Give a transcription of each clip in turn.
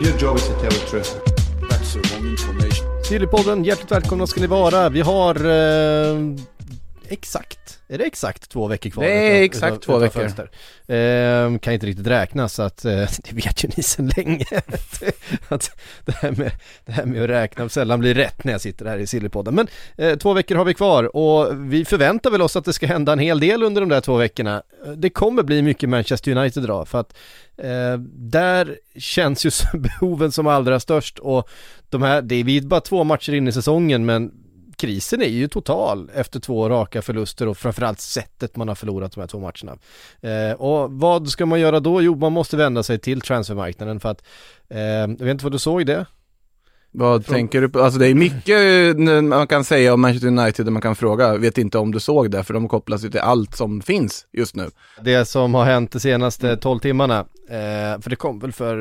Your job is to tell the truth. That's the wrong information. Sillypodden, hjärtligt välkomna ska ni vara. Vi har eh, exakt, är det exakt två veckor kvar? Det är exakt utav- två utav veckor. Eh, kan inte riktigt räkna så att, eh, det vet ju ni sedan länge. att det, här med, det här med att räkna sällan blir rätt när jag sitter här i Sillypodden. Men eh, två veckor har vi kvar och vi förväntar väl oss att det ska hända en hel del under de där två veckorna. Det kommer bli mycket Manchester United idag för att Eh, där känns ju behoven som allra störst och de här, det är vi bara två matcher in i säsongen men krisen är ju total efter två raka förluster och framförallt sättet man har förlorat de här två matcherna. Eh, och vad ska man göra då? Jo, man måste vända sig till transfermarknaden för att, eh, jag vet inte vad du såg det? Vad tänker du på? Alltså det är mycket eh, man kan säga om Manchester United där man kan fråga, vet inte om du såg det, för de kopplas ju till allt som finns just nu. Det som har hänt de senaste 12 timmarna, eh, för det kom väl för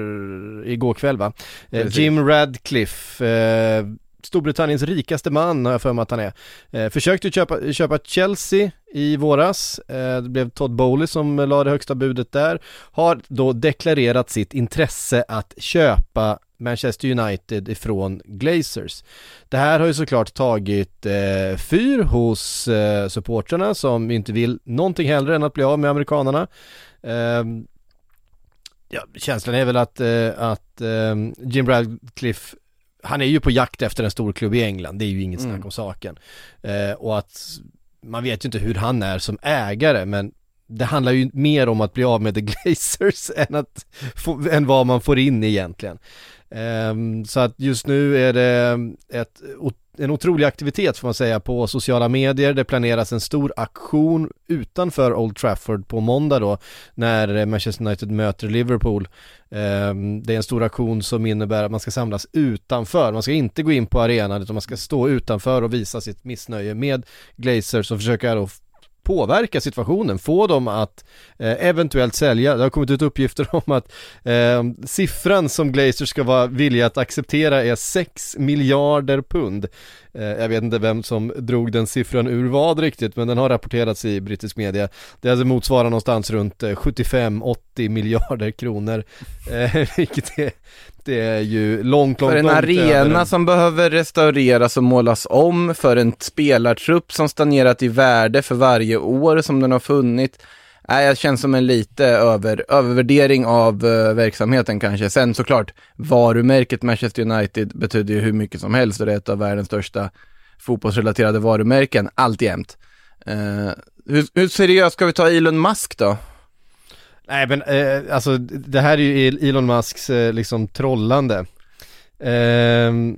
igår kväll va? Eh. Jim Radcliffe, eh, Storbritanniens rikaste man har jag för mig att han är. Eh, försökte köpa, köpa Chelsea i våras, eh, det blev Todd Bowley som la det högsta budet där. Har då deklarerat sitt intresse att köpa Manchester United ifrån Glazers. Det här har ju såklart tagit eh, fyr hos eh, supportrarna som inte vill någonting hellre än att bli av med amerikanerna. Eh, ja, känslan är väl att, eh, att ehm, Jim Radcliffe han är ju på jakt efter en stor klubb i England, det är ju inget snack Mm. om saken. Eh, och att man vet ju inte hur han är som ägare, men det handlar ju mer om att bli av med The Glazers än, att få, än vad man får in egentligen. Ehm, så att just nu är det ett, en otrolig aktivitet får man säga på sociala medier. Det planeras en stor aktion utanför Old Trafford på måndag då när Manchester United möter Liverpool. Ehm, det är en stor aktion som innebär att man ska samlas utanför. Man ska inte gå in på arenan utan man ska stå utanför och visa sitt missnöje med Glazers och försöka då påverka situationen, få dem att eh, eventuellt sälja. Det har kommit ut uppgifter om att eh, siffran som Glazer ska vara villiga att acceptera är 6 miljarder pund. Eh, jag vet inte vem som drog den siffran ur vad riktigt, men den har rapporterats i brittisk media. Det alltså motsvarar någonstans runt eh, 75-80 miljarder kronor, eh, vilket är, det är ju långt, långt, För en långt arena över som behöver restaureras och målas om, för en spelartrupp som stagnerat i värde för varje år som den har funnit. Nej, jag känns som en lite över, övervärdering av uh, verksamheten kanske. Sen såklart, varumärket Manchester United betyder ju hur mycket som helst och det är ett av världens största fotbollsrelaterade varumärken, alltjämt. Uh, eh, hur, hur seriöst ska vi ta Elon Musk då? Nej men eh, alltså det här är ju e-, Elon Musks eh, liksom trollande. Ehm,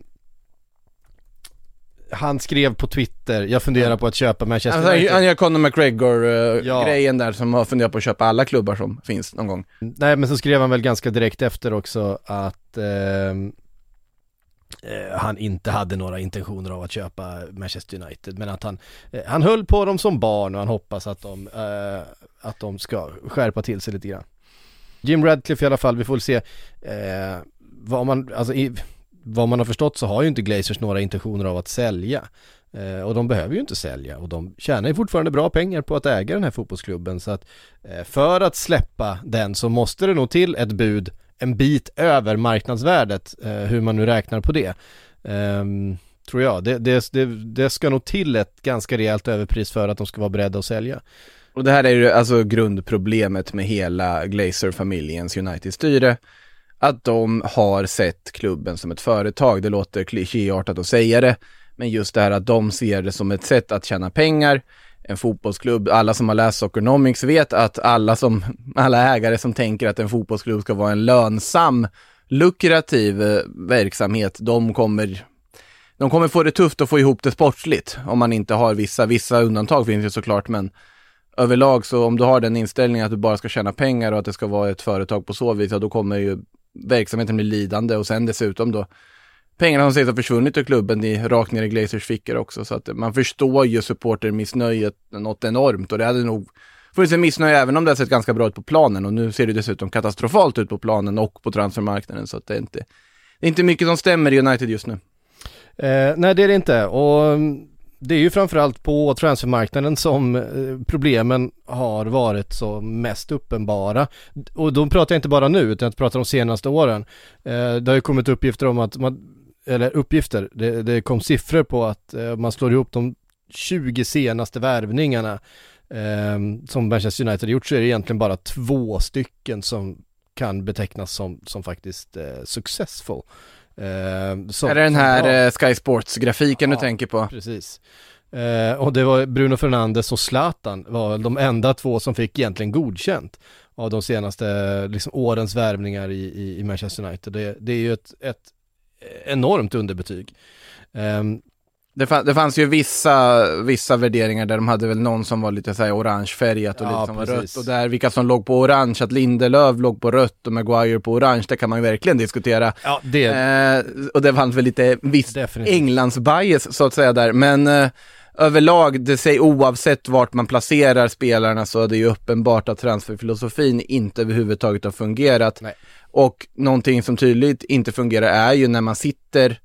han skrev på Twitter, jag funderar på att köpa Manchester Alltså, United. han gör Conor McGregor-grejen Ja. där som har funderat på att köpa alla klubbar som finns någon gång. Nej men så skrev han väl ganska direkt efter också att ehm, eh, han inte hade några intentioner av att köpa Manchester United men att han, eh, han höll på dem som barn och han hoppas att de, eh, att de ska skärpa till sig lite grann. Jim Radcliffe i alla fall, vi får väl se eh, vad man, alltså i, vad man har förstått så har ju inte Glazers några intentioner av att sälja. Eh, och de behöver ju inte sälja och de tjänar ju fortfarande bra pengar på att äga den här fotbollsklubben så att eh, för att släppa den så måste det nog till ett bud en bit över marknadsvärdet, eh, hur man nu räknar på det. Ehm, tror jag. Det, det, det, det ska nog till ett ganska rejält överpris för att de ska vara beredda att sälja. Och det här är ju alltså grundproblemet med hela Glazer-familjens United-styre. Att de har sett klubben som ett företag. Det låter klichéartat att säga det. Men just det här att de ser det som ett sätt att tjäna pengar. En fotbollsklubb, alla som har läst Soccernomics vet att alla, som, alla ägare som tänker att en fotbollsklubb ska vara en lönsam, lukrativ eh, verksamhet, de kommer de kommer få det tufft att få ihop det sportsligt om man inte har vissa, vissa undantag finns ju såklart men överlag så om du har den inställningen att du bara ska tjäna pengar och att det ska vara ett företag på så vis, ja då kommer ju verksamheten blir lidande och sen dessutom då pengarna som sägs ha försvunnit ur klubben i, rakt ner i Glazers fickor också. Så att man förstår ju supportermissnöjet något enormt och det hade nog funnits en missnöje även om det har sett ganska bra ut på planen och nu ser det dessutom katastrofalt ut på planen och på transfermarknaden så att det är inte, det är inte mycket som stämmer i United just nu. Eh, nej det är det inte och mm, det är ju framförallt på transfermarknaden som eh, problemen har varit så mest uppenbara. Och då pratar jag inte bara nu utan jag pratar om de senaste åren. Eh, det har ju kommit uppgifter om att man, eller uppgifter, det, det kom siffror på att eh, man slår ihop de 20 senaste värvningarna som Manchester United har gjort så är det egentligen bara två stycken som kan betecknas som, som faktiskt successful. Eh, som, är det den här var... Eh, Sky Sports-grafiken ja, du tänker på? precis. Eh, och det var Bruno Fernandes och Zlatan var de enda två som fick egentligen godkänt av de senaste liksom, årens värvningar i, i, i Manchester United. Det, det, är ju ett, ett enormt underbetyg. Um, det, fann, det fanns ju vissa, vissa värderingar där de hade väl någon som var lite såhär orangefärgat och ja, lite som var rött. Och där vilka som låg på orange, att Lindelöf låg på rött och Maguire på orange, det kan man ju verkligen diskutera. Ja, det... Eh, och det fanns väl lite viss Englands-bias så att säga där, men eh, överlag, det säger oavsett vart man placerar spelarna så är det ju uppenbart att transferfilosofin inte överhuvudtaget har fungerat. Nej. Och någonting som tydligt inte fungerar är ju när man sitter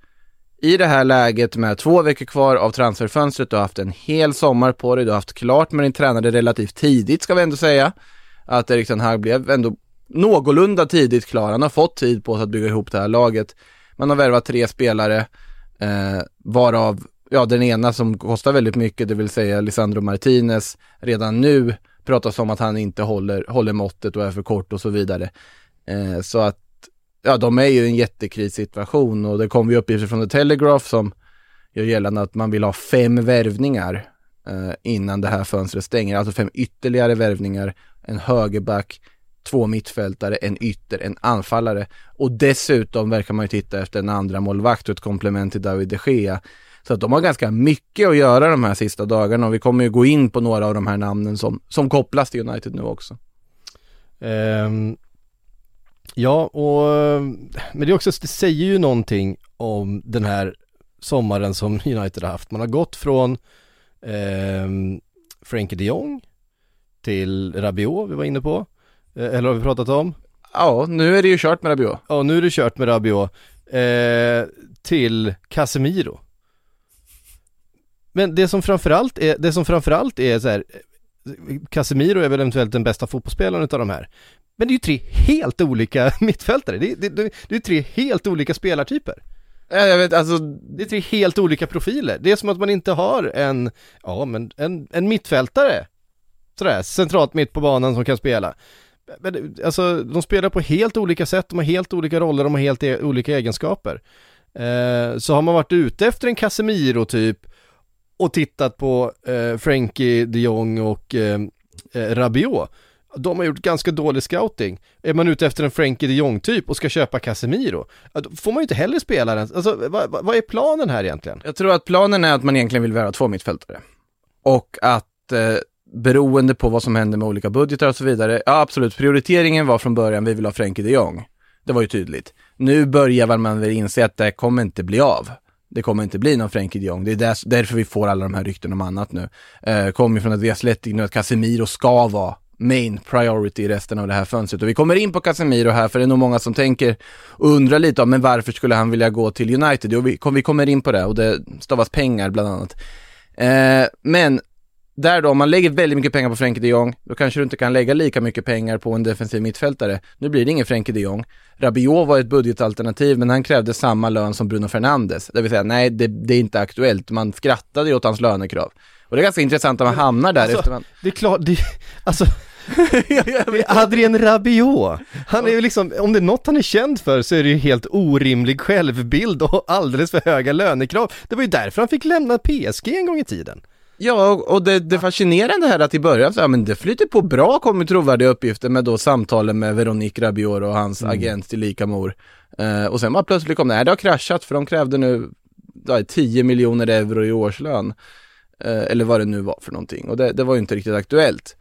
i det här läget med två veckor kvar av transferfönstret, du har haft en hel sommar på dig, du har haft klart med din tränare relativt tidigt ska vi ändå säga. Att Erik här blev ändå någorlunda tidigt klar, han har fått tid på sig att bygga ihop det här laget. Man har värvat tre spelare, eh, varav, ja den ena som kostar väldigt mycket, det vill säga Lisandro Martinez, redan nu pratas om att han inte håller, håller måttet och är för kort och så vidare. Eh, så att ja, de är ju i en jättekrissituation och det kom ju uppgifter från The Telegraph som gör gällande att man vill ha fem värvningar eh, innan det här fönstret stänger. Alltså fem ytterligare värvningar, en högerback, två mittfältare, en ytter, en anfallare och dessutom verkar man ju titta efter en andra målvakt och ett komplement till David de Gea. Så att de har ganska mycket att göra de här sista dagarna och vi kommer ju gå in på några av de här namnen som, som kopplas till United nu också. Um, Ja, och men det är också, det säger ju någonting om den här sommaren som United har haft. Man har gått från eh, Frenkie de Jong till Rabiot, vi var inne på. Eh, eller har vi pratat om? Ja, nu är det ju kört med Rabiot. Ja, nu är det kört med Rabiot. Eh, till Casemiro. Men det som framförallt är, det som framförallt är så här, Casemiro är väl eventuellt den bästa fotbollsspelaren utav de här. Men det är ju tre helt olika mittfältare, det, det, det, det är tre helt olika spelartyper. Jag vet, alltså... Det är tre helt olika profiler. Det är som att man inte har en, ja men en, en mittfältare, sådär, centralt mitt på banan som kan spela. Men, alltså, de spelar på helt olika sätt, de har helt olika roller, de har helt e olika egenskaper. Eh, så har man varit ute efter en Casemiro typ och tittat på eh, Frankie de Jong och eh, eh Rabiot de har gjort ganska dålig scouting. Är man ute efter en Frankie de Jong typ och ska köpa Casemiro, då får man ju inte heller spela den. Alltså vad, vad är planen här egentligen? Jag tror att planen är att man egentligen vill värva två mittfältare. Och att eh, beroende på vad som händer med olika budgetar och så vidare, ja absolut, prioriteringen var från början, vi vill ha Frankie de Jong. Det var ju tydligt. Nu börjar man väl inse att det kommer inte bli av. Det kommer inte bli någon Frankie de Jong. Det är därför vi får alla de här rykten om annat nu. Eh, kommer från att vi har släppt in att Casemiro ska vara main priority i resten av det här fönstret. Och vi kommer in på Casemiro här, för det är nog många som tänker och undrar lite om, men varför skulle han vilja gå till United? Jo, vi, vi kommer in på det och det stavas pengar bland annat. Eh, men där då, om man lägger väldigt mycket pengar på Frenkie de Jong, då kanske du inte kan lägga lika mycket pengar på en defensiv mittfältare. Nu blir det ingen Frenkie de Jong. Rabiot var ett budgetalternativ, men han krävde samma lön som Bruno Fernandes. Det vill säga, nej, det, det är inte aktuellt. Man skrattade ju åt hans lönekrav. Och det är ganska intressant att man hamnar där Alltså, efter man... Det är klart, det, alltså Adrien Rabiot. Han är ju liksom, om det är något han är känd för så är det ju helt orimlig självbild och alldeles för höga lönekrav. Det var ju därför han fick lämna PSG en gång i tiden. Ja, och det, det fascinerande här att i början så, ja men det flyter på bra, kommer trovärdiga uppgifter med då samtalen med Veronique Rabiot och hans agent till lika mor. Eh, och sen bara plötsligt kom nej det har kraschat för de krävde nu ja, 10 miljoner euro i årslön. Eh, eller vad det nu var för någonting. Och det, det var ju inte riktigt aktuellt.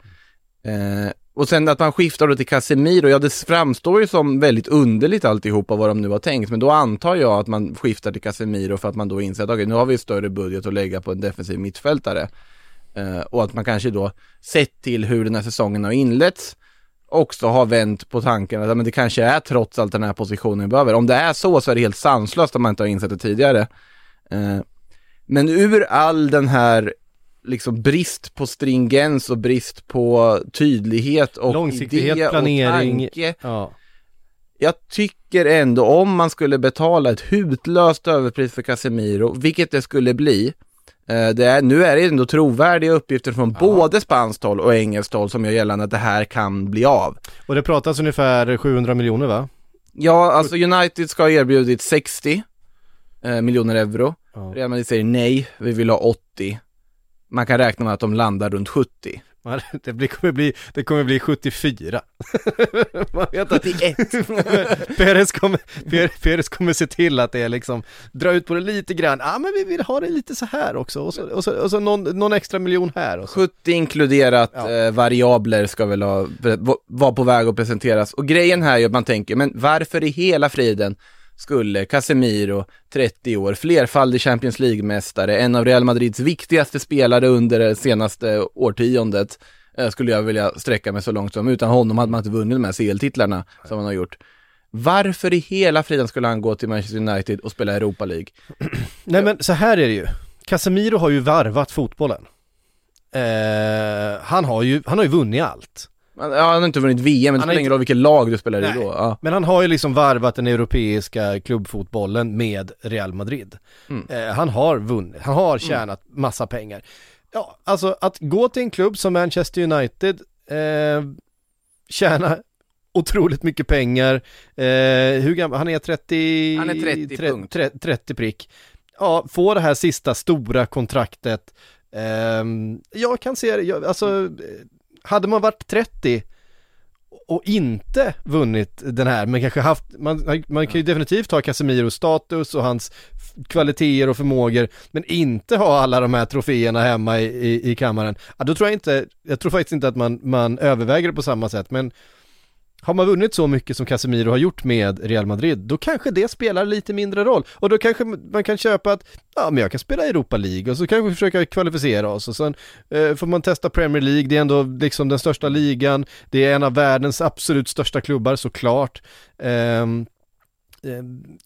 Eh, och sen att man skiftar då till Casemiro, ja det framstår ju som väldigt underligt alltihopa vad de nu har tänkt, men då antar jag att man skiftar till Casemiro för att man då inser att okay, nu har vi större budget att lägga på en defensiv mittfältare. Eh, och att man kanske då, sett till hur den här säsongen har inletts, också har vänt på tanken att men det kanske är trots allt den här positionen vi behöver. Om det är så så är det helt sanslöst om man inte har insett det tidigare. Eh, men ur all den här liksom brist på stringens och brist på tydlighet och Långsiktighet, idé planering. och tanke. Ja. Jag tycker ändå om man skulle betala ett hutlöst överpris för Casemiro, vilket det skulle bli. eh, Det är, nu är det ändå trovärdiga uppgifter från både spanskt håll och engelskt håll som gör gällande att det här kan bli av. Och det pratas ungefär 700 miljoner va? Ja, alltså United ska ha erbjudit 60 eh, miljoner euro. Ja. Real Madrid säger nej, vi vill ha 80. Man kan räkna med att de landar runt 70. Man- Det blir, kommer bli, det kommer bli 74. Man vet att 71. Peres kommer, Per- Peres kommer se till att det är liksom, dra ut på det lite grann, ja ah, men vi vill ha det lite så här också, och så, och så, och så någon, någon extra miljon här och så. 70 inkluderat Ja. eh, variabler ska väl ha, vara på väg att presenteras. Och grejen här är att man tänker, men varför i hela friden skulle Casemiro, 30 år, flerfaldig Champions League-mästare, en av Real Madrids viktigaste spelare under det senaste årtiondet, eh, skulle jag vilja sträcka mig så långt som. Utan honom hade man inte vunnit de här CL-titlarna som han har gjort. Varför i hela friden skulle han gå till Manchester United och spela Europa League? Nej men så här är det ju, Casemiro har ju varvat fotbollen. Eh, han har ju, han har ju vunnit allt. Ja, han har inte vunnit VM, men det Han spelar ingen roll vilket lag du spelar i då. Ja. Men han har ju liksom varvat den europeiska klubbfotbollen med Real Madrid. Mm. Eh, han har vunnit, han har tjänat massa pengar. Ja, alltså att gå till en klubb som Manchester United, eh, tjäna otroligt mycket pengar, eh, hur gammal, han är 30... Han är 30 tre- punkt. tre- 30 prick. Ja, få det här sista stora kontraktet. Ehm, jag kan se det, jag, alltså, eh, hade man varit 30 och inte vunnit den här, men kanske haft, man, man kan ju definitivt ha Casemiros status och hans kvaliteter och förmågor, men inte ha alla de här troféerna hemma i, i, i kammaren. Ja, då tror jag inte, jag tror faktiskt inte att man, man överväger det på samma sätt, men har man vunnit så mycket som Casemiro har gjort med Real Madrid, då kanske det spelar lite mindre roll. Och då kanske man kan köpa att, ja men jag kan spela Europa League och så kanske vi försöker kvalificera oss och sen eh, får man testa Premier League, det är ändå liksom den största ligan, det är en av världens absolut största klubbar såklart. Eh,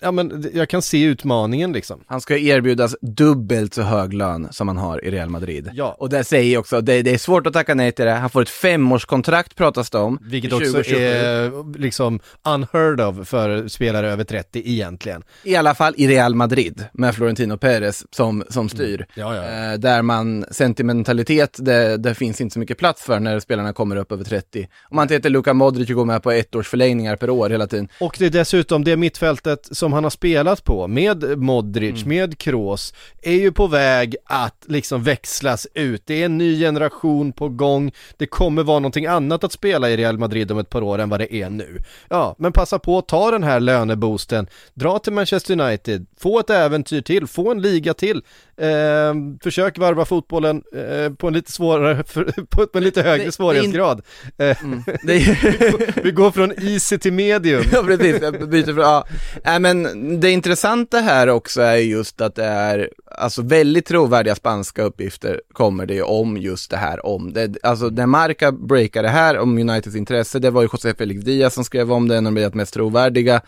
ja men jag kan se utmaningen liksom. Han ska erbjudas dubbelt så hög lön som han har i Real Madrid. Ja. Och det säger jag också, det, det är svårt att tacka nej till det. Han får ett femårskontrakt pratas det om. Vilket också 2027. är liksom unheard of för spelare över 30 egentligen. I alla fall i Real Madrid med Florentino Perez som, som styr. Ja, ja, ja. Eh, där man, sentimentalitet, det, det finns inte så mycket plats för när spelarna kommer upp över 30. Om man inte heter Luka Modric och går med på ett års förlängningar per år hela tiden. Och det är dessutom det mittfältet som han har spelat på med Modric, med Kroos, är ju på väg att liksom växlas ut. Det är en ny generation på gång. Det kommer vara någonting annat att spela i Real Madrid om ett par år än vad det är nu. Ja, men passa på att ta den här löneboosten, dra till Manchester United, få ett äventyr till, få en liga till. Eh, försök varva fotbollen eh, på en lite svårare, på en lite högre det svårighetsgrad. Eh, Det är, vi går från easy till medium. Ja precis, jag byter från, ja. Nej men det intressanta här också är just att det är, alltså väldigt trovärdiga spanska uppgifter kommer det ju om just det här om det. Alltså när Marca breakade det här om Uniteds intresse, det var ju José Felix Diaz som skrev om det, en av de mest trovärdiga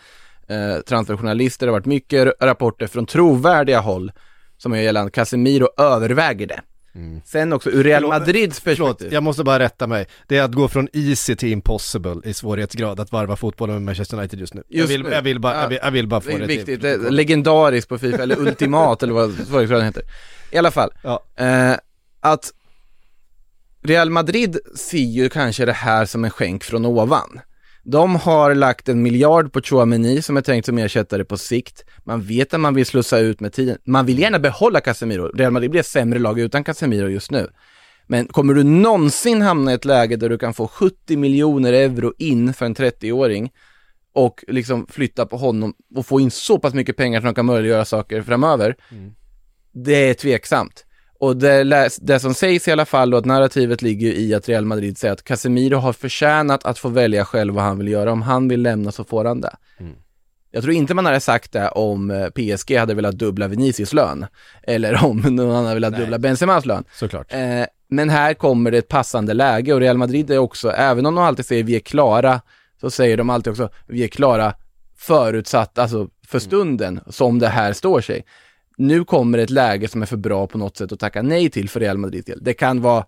eh, transferjournalister, det har varit mycket rapporter från trovärdiga håll som är gällande Casemiro överväger det. Sen också ur Real Förlåt, Madrids Förlåt, perspektiv. jag måste bara rätta mig. Det är att gå från easy till impossible i svårighetsgrad att varva fotbollen med Manchester United just nu. jag, Just vill, nu. jag, vill bara, Ja. jag, vill, jag vill bara få Det är viktigt, det är legendariskt på Fifa, eller ultimat eller vad svårighetsgraden heter. I alla fall, Ja. eh, att Real Madrid ser ju kanske det här som en skänk från ovan. De har lagt en miljard på Chouameni som är tänkt som ersättare på sikt. Man vet att man vill slussa ut med tiden. Man vill gärna behålla Casemiro. Real Madrid blir ett sämre lag utan Casemiro just nu. Men kommer du någonsin hamna i ett läge där du kan få 70 miljoner euro in för en 30-åring och liksom flytta på honom och få in så pass mycket pengar som de kan möjliggöra saker framöver. Det är tveksamt. Och det, det som sägs i alla fall då att narrativet ligger i att Real Madrid säger att Casemiro har förtjänat att få välja själv vad han vill göra. Om han vill lämna så får han det. Jag tror inte man hade sagt det om eh, PSG hade velat dubbla Vinicius lön. Eller om någon annan velat dubbla Benzemas lön. Såklart. Eh, men här kommer det ett passande läge och Real Madrid är också, även om de alltid säger vi är klara, så säger de alltid också vi är klara förutsatt, alltså för stunden, som det här står sig. Nu kommer ett läge som är för bra på något sätt att tacka nej till för Real Madrid del. Det kan vara,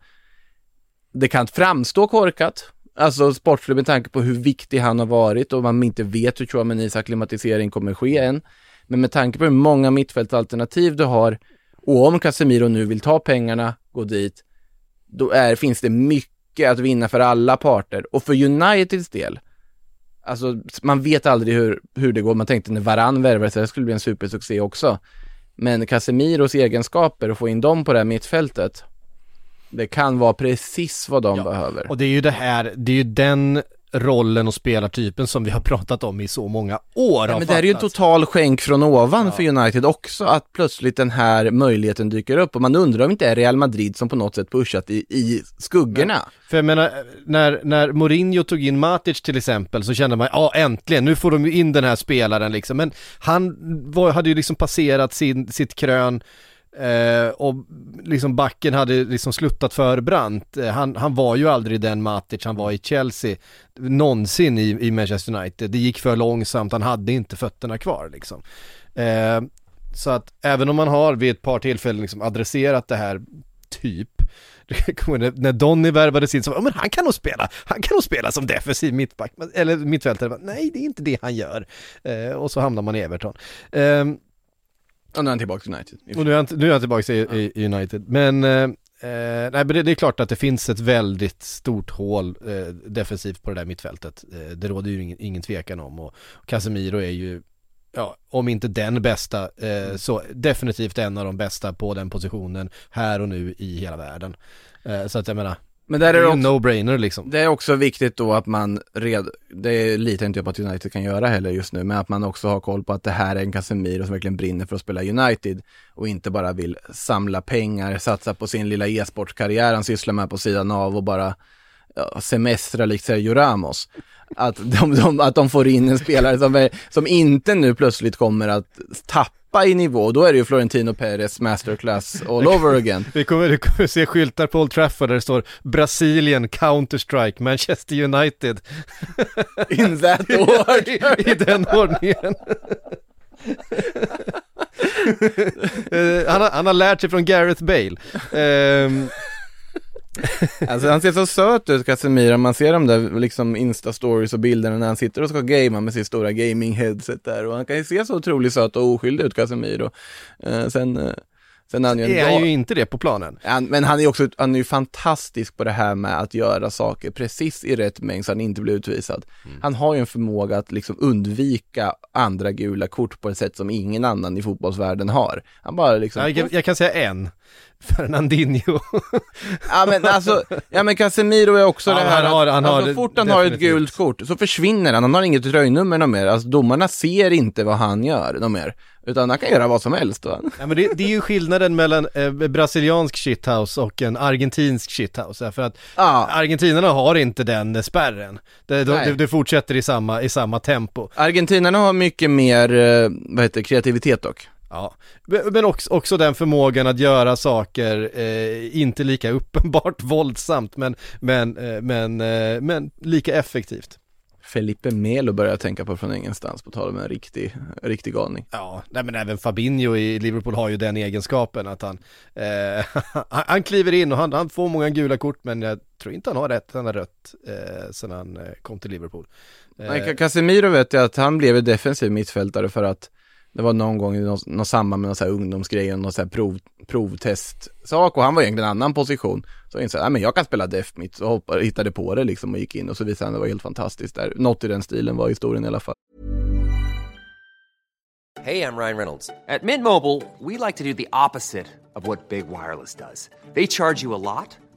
det kan framstå korkat, alltså sportsligt med tanke på hur viktig han har varit och man inte vet hur Chouamenis acklimatisering kommer ske än. Men med tanke på hur många mittfältsalternativ du har och om Casemiro nu vill ta pengarna, gå dit, då är, finns det mycket att vinna för alla parter. Och för Uniteds del, alltså man vet aldrig hur, hur det går. Man tänkte när Varann värvades, det skulle bli en supersuccé också. Men Casemiros egenskaper och få in dem på det här mittfältet, det kan vara precis vad de behöver. Och det är ju det här, det är ju den rollen och spelartypen som vi har pratat om i så många år Ja, men det här är ju en total skänk från ovan för United också, att plötsligt den här möjligheten dyker upp och man undrar om inte är Real Madrid som på något sätt pushat i, i skuggorna. För jag menar, när, när Mourinho tog in Matic till exempel så kände man, ja äntligen, nu får de ju in den här spelaren liksom. Men han var, hade ju liksom passerat sin, sitt krön eh, och liksom backen hade liksom sluttat för brant. Eh, han, han var ju aldrig den Matic han var i Chelsea, någonsin i, i Manchester United. Det gick för långsamt, han hade inte fötterna kvar liksom. Eh, så att även om man har vid ett par tillfällen liksom adresserat det här, typ, när Donny värvades in så ja men han kan nog spela, han kan nog spela som defensiv mittback, eller mittfältare, nej det är inte det han gör. Eh, och så hamnar man i Everton. Ehm, och nu är han tillbaka till United. och nu är han, nu är han tillbaka i, i, i United. Men, eh, eh, nej, men det, det är klart att det finns ett väldigt stort hål eh, defensivt på det där mittfältet. Eh, det råder ju ingen, ingen tvekan om. Och Casemiro är ju, ja, om inte den bästa, eh, så definitivt en av de bästa på den positionen här och nu i hela världen. Eh, så att jag menar, Men det där är är det en också, no-brainer liksom. det är också viktigt då att man red, det litar inte jag på att United kan göra heller just nu, men att man också har koll på att det här är en Casemiro som verkligen brinner för att spela United och inte bara vill samla pengar, satsa på sin lilla e-sportskarriär han sysslar med på sidan av och bara ja, semestra likt Sergio Ramos. Att de, de, att de får in en spelare som, är, som inte nu plötsligt kommer att tappa i nivå, då är det ju Florentino Perez masterclass all over again. Vi kommer, vi kommer se skyltar på Old Trafford där det står Brasilien, Counter-Strike, Manchester United. In that order. I, I den ordningen. Eh, han, har, han har lärt sig från Gareth Bale. Ehm, Alltså han ser så söt ut Casemiro, man ser de där liksom Insta-stories och bilderna när han sitter och ska gamea med sitt stora gaming-headset där och han kan ju se så otroligt söt och oskyldig ut Casemiro. Eh, sen, eh, sen är han ju är han ju inte det på planen. han, men han är ju också, han är ju fantastisk på det här med att göra saker precis i rätt mängd så han inte blir utvisad. Mm. Han har ju en förmåga att liksom undvika andra gula kort på ett sätt som ingen annan i fotbollsvärlden har. Han bara liksom... Jag, jag kan säga en. Fernandinho. Ja men alltså, ja men Casemiro är också Ja, det här han har- han att har så fort han har ett gult kort så försvinner han, han har inget tröjnummer något mer, alltså domarna ser inte vad han gör mer, utan han kan göra vad som helst va? Ja, men det, det är ju skillnaden mellan eh, brasiliansk shithouse och en argentinsk shithouse. För att Ja. argentinarna har inte den spärren. Det, de, det fortsätter i samma, i samma tempo. Argentinarna har mycket mer, eh, vad heter kreativitet dock. Ja, men också, också den förmågan att göra saker, eh, inte lika uppenbart våldsamt, men, men, eh, men, eh, men lika effektivt. Felipe Melo börjar jag tänka på från ingenstans, på tal om en riktig, riktig galning. Ja, nej men även Fabinho i Liverpool har ju den egenskapen att han, eh, han, kliver in och han, han får många gula kort men jag tror inte han har rätt, han har rött eh, sen han eh, kom till Liverpool. Eh, Nej, Casemiro vet jag att han blev defensiv mittfältare för att det var någon gång i någon, någon samband med någon så här ungdomsgrej och någon så här prov, provtestsak och han var egentligen en annan position. Så jag insåg, nej men jag kan spela def mitt och hoppade, hittade på det liksom och gick in och så visade han att det var helt fantastiskt där. Något i den stilen var historien i alla fall. Hej, jag Ryan Reynolds. På Mint Mobile, we like to do the opposite of what Big Wireless does. They charge you a lot,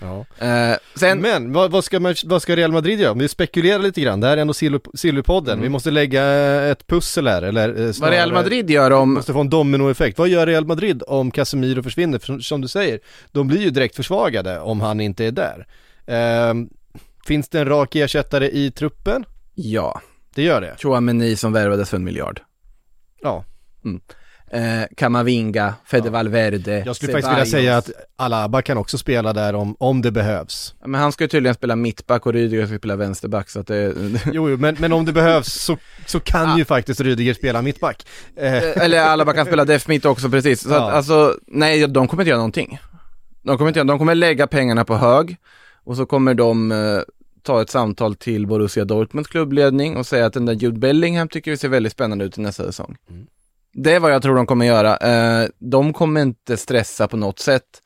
ja. Eh, sen, Men vad, vad, ska man, vad ska Real Madrid göra? Vi spekulerar lite grann, det här är ändå Silver- Silverpodden, Mm. vi måste lägga ett pussel här eller eh, vad snarare- Real Madrid gör om, måste få en dominoeffekt. Vad gör Real Madrid om Casemiro försvinner? För som, du säger, de blir ju direkt försvagade om han inte är där. Ehm, finns det en rak ersättare i truppen? ja, Det gör det. Chouameni som värvades för en miljard. Ja. Eh, Kamavinga, Fede Valverde, Jag skulle faktiskt vilja säga att Alaba kan också spela där om, om det behövs. Ja, Men han ska ju tydligen spela mittback och Rydiger ska spela vänsterback så att det Jo, jo men, men om det behövs så, så kan ju faktiskt Rydiger spela mittback. Eh, Eller Alaba kan spela def mitt också precis. Så Ja. att, alltså, nej de kommer inte göra någonting. De kommer inte göra, de kommer lägga pengarna på hög och så kommer de eh, ta ett samtal till Borussia Dortmunds klubbledning och säga att den där Jude Bellingham tycker vi ser väldigt spännande ut i nästa säsong. Mm. Det är vad jag tror de kommer göra. Eh, de kommer inte stressa på något sätt.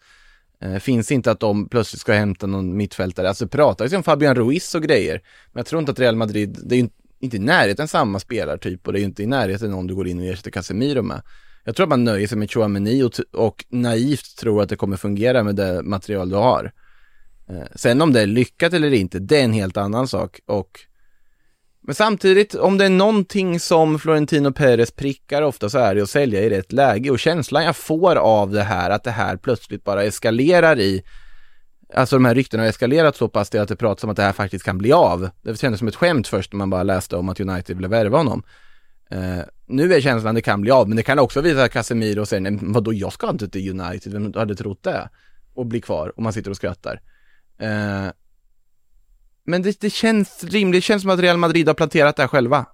Eh, finns inte att de plötsligt ska hämta någon mittfältare. Alltså det pratas ju om Fabian Ruiz och grejer. Men jag tror inte att Real Madrid, det är ju inte i närheten samma spelartyp och det är ju inte i närheten någon du går in och ersätter Casemiro med. Jag tror att man nöjer sig med Chouameni och, och naivt tror att det kommer fungera med det material du har. Eh, sen om det är lyckat eller inte, det är en helt annan sak och men samtidigt, om det är någonting som Florentino Perez prickar ofta så är det att sälja i rätt läge och känslan jag får av det här, att det här plötsligt bara eskalerar i Alltså de här ryktena har eskalerat så pass till att det pratas om att det här faktiskt kan bli av. Det kändes som ett skämt först när man bara läste om att United ville värva honom. Uh, nu är känslan att det kan bli av, men det kan också visa att Casemiro säger, nej vadå, jag ska inte till United, vem hade trott det? Och bli kvar, och man sitter och skrattar. Uh, men det, det känns rimligt, det känns som att Real Madrid har planterat det här själva.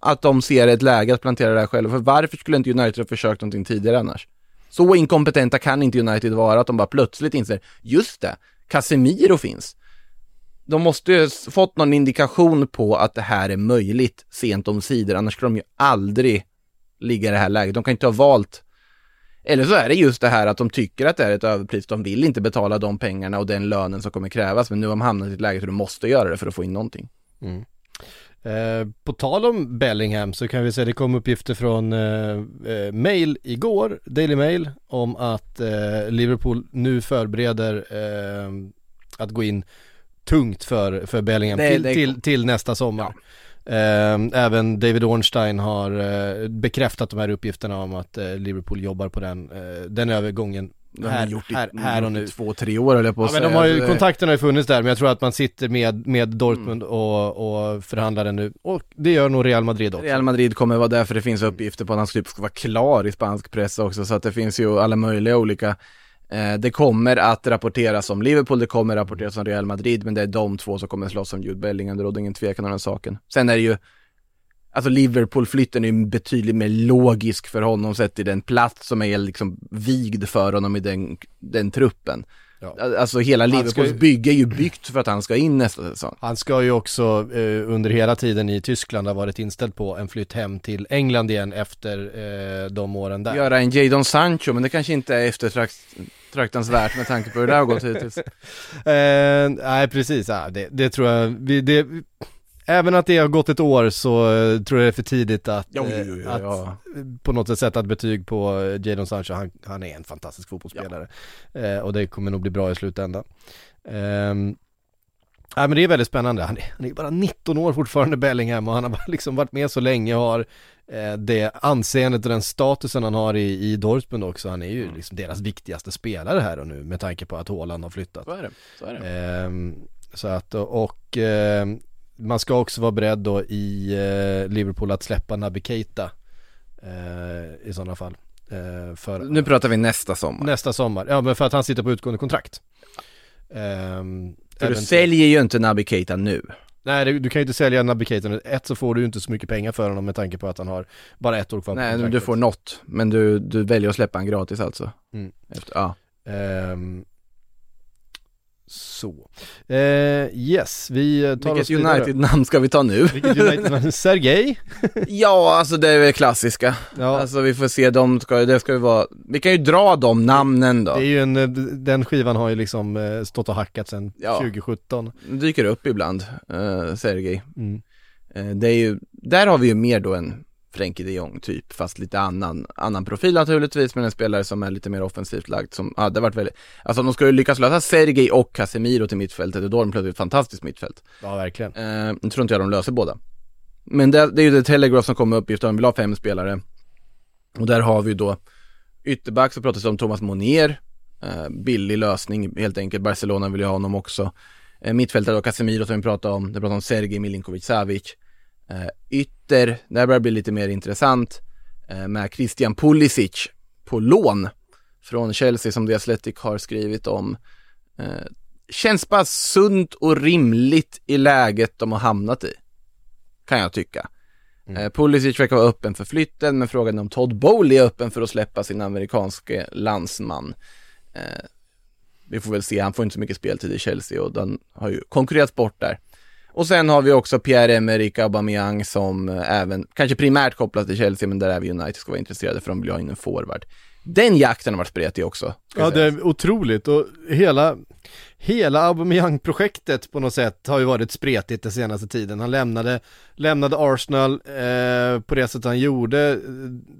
Att de ser ett läge att plantera det här själva, för varför skulle inte United ha försökt någonting tidigare annars? Så inkompetenta kan inte United vara att de bara plötsligt inser, just det, Casemiro finns. De måste ju ha fått någon indikation på att det här är möjligt sent om sidor, annars skulle de ju aldrig ligga i det här läget. De kan inte ha valt eller så är det just det här att de tycker att det är ett överpris, de vill inte betala de pengarna och den lönen som kommer krävas, men nu har de hamnat i ett läge där de måste göra det för att få in någonting. Eh, på tal om Bellingham så kan vi säga det kom uppgifter från eh, eh, mail igår, Daily Mail, om att eh, Liverpool nu förbereder eh, att gå in tungt för, för Bellingham Det- till, det- till, till nästa sommar. Eh, även David Ornstein har eh, bekräftat de här uppgifterna om att eh, Liverpool jobbar på den, eh, den övergången De har här, gjort i- här, här och nu. Två, tre år jag på att Ja, men de har ju, kontakterna har ju funnits där men jag tror att man sitter med, med Dortmund Mm. och, och förhandlar den nu och det gör nog Real Madrid också. Real Madrid kommer vara där för det finns uppgifter på att han typ ska vara klar i spansk press också så att det finns ju alla möjliga olika Eh, det kommer att rapporteras om Liverpool, det kommer rapporteras om Real Madrid men det är de två som kommer slåss om Jude Bellingham, det råder ingen tvekan om den saken. Sen är det ju Alltså Liverpool-flytten är ju betydligt mer logisk för honom sett i den plats som är liksom vigd för honom i den, den truppen. Ja. Alltså hela Liverpools ju- bygge är ju byggt för att han ska in nästa säsong. Han ska ju också eh, under hela tiden i Tyskland ha varit inställd på en flytt hem till England igen efter eh, de åren där. göra en Jadon Sancho, men det kanske inte är eftertraktansvärt med tanke på hur det har gått hittills. Eh, nej precis, ja, det, det tror jag, vi, det, även att det har gått ett år så eh, tror jag det är för tidigt att, Jo, jo, eh, jo, jo, att ja. på något sätt sätta ett betyg på eh, Jadon Sancho, han, han är en fantastisk fotbollsspelare. Eh, och det kommer nog bli bra i slutändan. Ehm, Nej men det är väldigt spännande, han är, han är bara 19 år fortfarande Bellingham och han har liksom varit med så länge och har eh, det anseendet och den statusen han har i, i Dortmund också. Han är ju liksom deras viktigaste spelare här och nu med tanke på att Haaland har flyttat. Så är det. Så är det. Ehm, så att, och ehm, man ska också vara beredd då i eh, Liverpool att släppa Naby Keita eh, i sådana fall. Eh, för Nu pratar vi nästa sommar. nästa sommar, ja men för att han sitter på utgående kontrakt. Ehm, För du säljer ju inte Naby Keita nu. Nej du, du kan ju inte sälja Naby Keita nu. Ett så får du ju inte så mycket pengar för honom med tanke på att han har bara ett år kvar på Nej, kontraktet. du får något. Men du, du väljer att släppa en gratis alltså. Mm. Efter, ja. Ehm, så. Eh, yes, vi tar Vilket. United-namn ska vi ta nu? Vilket United Sergej? ja, alltså det är väl klassiska. Ja. Alltså vi får se, de ska, det ska ju vara, vi kan ju dra de namnen då. Det är ju en, eh, den skivan har ju liksom eh, stått och hackat sedan Ja. 2017. dyker upp ibland, uh, Sergej. Mm. Eh, det är ju, där har vi ju mer då en Frenkie de Jong typ, fast lite annan, annan profil naturligtvis, men en spelare som är lite mer offensivt lagd som, har varit väldigt, alltså om de skulle lyckas lösa Sergej och Casemiro till mittfältet, då har de plötsligt ett fantastiskt mittfält. Ja, verkligen. Eh, nu tror inte jag de löser båda. Men det, det är ju det Telegraph som kommer upp, just att de vill ha fem spelare. Och där har vi då ytterback så pratas det om Thomas Monier, eh, billig lösning helt enkelt, Barcelona vill ju ha honom också. Eh, mittfältare då Casemiro som vi pratade om, det pratar om Sergej Milinkovic Savic. Eh, ytter, där börjar det bli lite mer intressant eh, med Christian Pulisic på lån från Chelsea som The Athletic har skrivit om. Eh, känns bara sunt och rimligt i läget de har hamnat i. Kan jag tycka. Eh, Pulisic verkar vara öppen för flytten, men frågan är om Todd Bowley är öppen för att släppa sin amerikanske landsman. Eh, vi får väl se, han får inte så mycket speltid i Chelsea och den har ju konkurrerats bort där. Och sen har vi också Pierre-Emerick Aubameyang som eh, även, kanske primärt kopplat till Chelsea, men där är vi United ska vara intresserade för de vill ha in en forward. Den jakten har varit spretig också. Ja det är otroligt och hela, hela Aubameyang-projektet på något sätt har ju varit spretigt den senaste tiden. Han lämnade, lämnade Arsenal eh, på det sätt han gjorde, eh,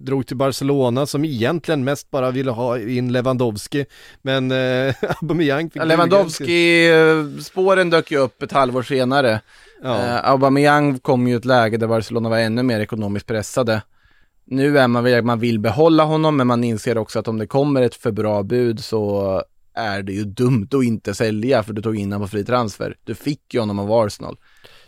drog till Barcelona som egentligen mest bara ville ha in Lewandowski. Men eh, Aubameyang fick Ja, Lewandowski-spåren dök ju upp ett halvår senare. Ja. Eh, Aubameyang kom ju i ett läge där Barcelona var ännu mer ekonomiskt pressade. Nu är man väl, man vill behålla honom, men man inser också att om det kommer ett för bra bud så är det ju dumt att inte sälja, för du tog in honom på fri transfer. Du fick ju honom av Arsenal.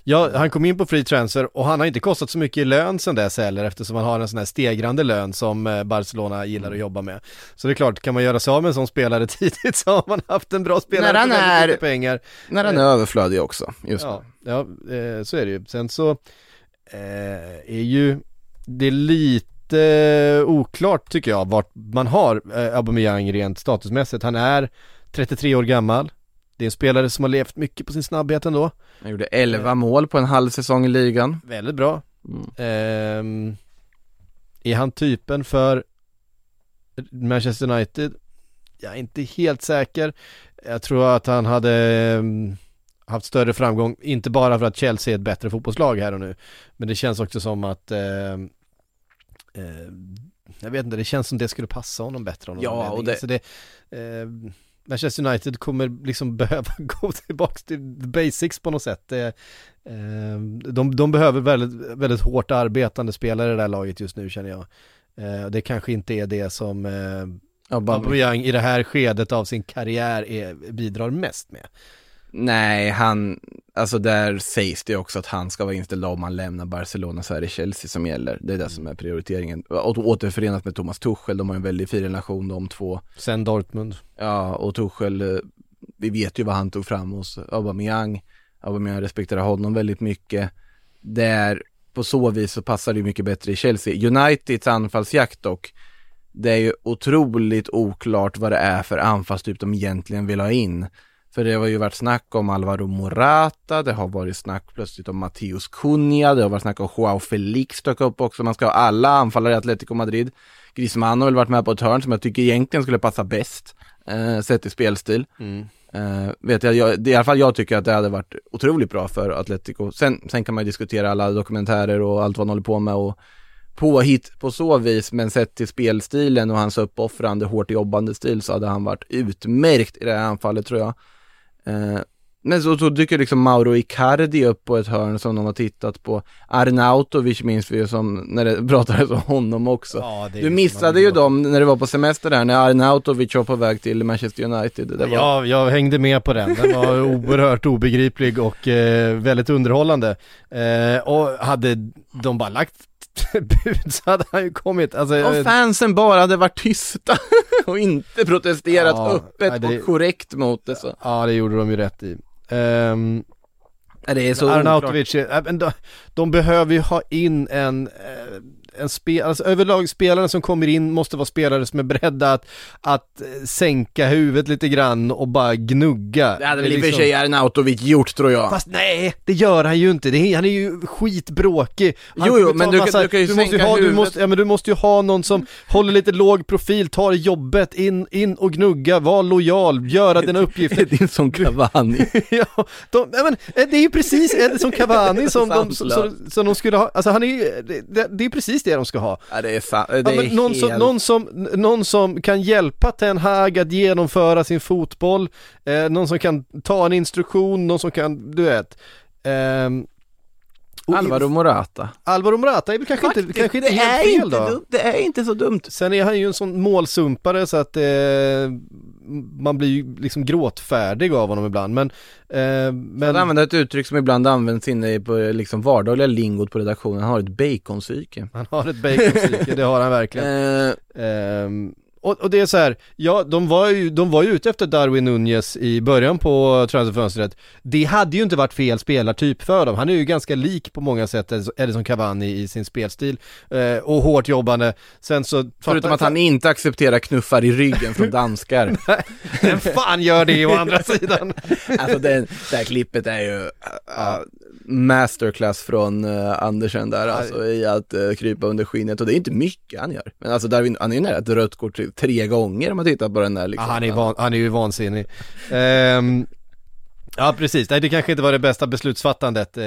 Ja, han kom in på free transfer och han har inte kostat så mycket i lön sen dess heller eftersom han har en sån här stegrande lön som eh, Barcelona gillar att jobba med. Så det är klart, kan man göra sig av med en sån spelare tidigt så har man haft en bra spelare När han är- mycket pengar. När han är överflödig också, just Ja, ja eh, så är det ju. Sen så eh, är ju det lite oklart tycker jag vart man har eh, Aubameyang rent statusmässigt. Han är 33 år gammal. Det är en spelare som har levt mycket på sin snabbhet ändå. Han gjorde 11 mål på en halv säsong i ligan. Väldigt bra. Mm. Ehm, är han typen för Manchester United? Jag är inte helt säker. Jag tror att han hade ehm, haft större framgång, inte bara för att Chelsea är ett bättre fotbollslag här och nu, men det känns också som att ehm, ehm, jag vet inte, det känns som det skulle passa honom bättre. Honom Ja, och det- Så det ehm, Manchester United kommer liksom behöva gå tillbaka till basics på något sätt. Ehm, de, de behöver väldigt, väldigt hårt arbetande spelare i det här laget just nu känner jag. Eh, Det kanske inte är det som eh, Aubameyang i det här skedet av sin karriär är, bidrar mest med. Nej, han, alltså där sägs det också att han ska vara inställd om han lämnar Barcelona så är det Chelsea som gäller. Det är det som är prioriteringen. Och återförenat med Thomas Tuchel, de har en väldigt fin relation de två. Sen Dortmund. Ja, och Tuchel, eh, vi vet ju vad han tog fram hos Aubameyang. Aubameyang respekterar honom väldigt mycket. Där, på så vis så passar det mycket bättre i Chelsea. Uniteds anfallsjakt dock, det är ju otroligt oklart vad det är för anfallstyp de egentligen vill ha in. För det har ju varit snack om Alvaro Morata, det har varit snack plötsligt om Matteus Cunha, det har varit snack om Joao Felix dök upp också, man ska ha alla anfallare i Atletico Madrid. Griezmann har väl varit med på ett hörn som jag tycker egentligen skulle passa bäst, eh, sett i spelstil. Eh, vet jag, jag, det i alla fall jag tycker att det hade varit otroligt bra för Atletico. Sen, sen kan man ju diskutera alla dokumentärer och allt vad han håller på med och påhitt på så vis, men sett till spelstilen och hans uppoffrande, hårt jobbande stil så hade han varit utmärkt i det här anfallet tror jag. Eh, Men så, så dyker liksom Mauro Icardi upp på ett hörn som de har tittat på. Arnautovic minns vi ju som, när det pratades om honom också. Ja, du missade ju dem när du var på semester där, när Arnautovic var på väg till Manchester United. Det var... Ja, jag hängde med på den. Den var oerhört obegriplig och eh, väldigt underhållande. Eh, och hade de bara lagt bud så hade han ju kommit. Alltså, Om fansen bara hade varit tysta och inte protesterat Ja, öppet det- och korrekt mot det så. ja, det gjorde de ju rätt i. Nej, det är så Arnautovic, äh, de, de behöver ju ha in en, eh, en spel, alltså överlag spelarna som kommer in måste vara spelare som är beredda att, att eh, sänka huvudet lite grann och bara gnugga. Det hade väl i och för liksom- sig Arnautovic gjort tror jag. Fast nej, det gör han ju inte. Det han är ju skitbråkig. Han Jo, jo, men du kan- massa- du kan ju måste sänka ha, du måste, ja, men du måste ju ha någon som håller lite låg profil, tar jobbet, in, in och gnugga, var lojal, göra dina uppgifter. Det är som Cavani. ja, de, ja, men eh, det är ju precis som Cavani som de, som, som, som de skulle ha, alltså han är ju, det, det är precis det de ska ha. Ja, det är fan, det Ja, är någon, som, helt... någon, som, någon som kan hjälpa Ten Hag att genomföra sin fotboll, eh, någon som kan ta en instruktion, någon som kan, du vet. och- Alvaro Morata. Alvaro Morata är väl kanske inte, kanske inte det helt är fel inte då. dumt, det är inte så dumt. Sen är han ju en sån målsumpare så att eh, man blir ju liksom gråtfärdig av honom ibland men, eh, Men... Att använda ett uttryck som ibland används inne i på liksom vardagliga lingot på redaktionen, han har ett baconpsyke. han har ett baconpsyke, det har han verkligen. Eh, Ehm, och, och det är så här, ja de var ju, de var ju ute efter Darwin Nunez i början på transferfönstret. Det hade ju inte varit fel spelartyp för dem. Han är ju ganska lik på många sätt Edison Cavani i sin spelstil. Eh, och hårt jobbande. Sen så... förutom att han inte accepterar knuffar i ryggen från danskar. Vem fan gör det å andra sidan? alltså den, det här klippet är ju uh, masterclass från uh, Andersen där alltså i att uh, krypa under skinnet och det är inte mycket han gör. Men alltså Darwin, han är ju nära ett rött kort tre- tre gånger om man tittar på den där Ja, liksom. han, är van, han är ju vansinnig. Ehm, ja precis, nej det kanske inte var det bästa beslutsfattandet eh,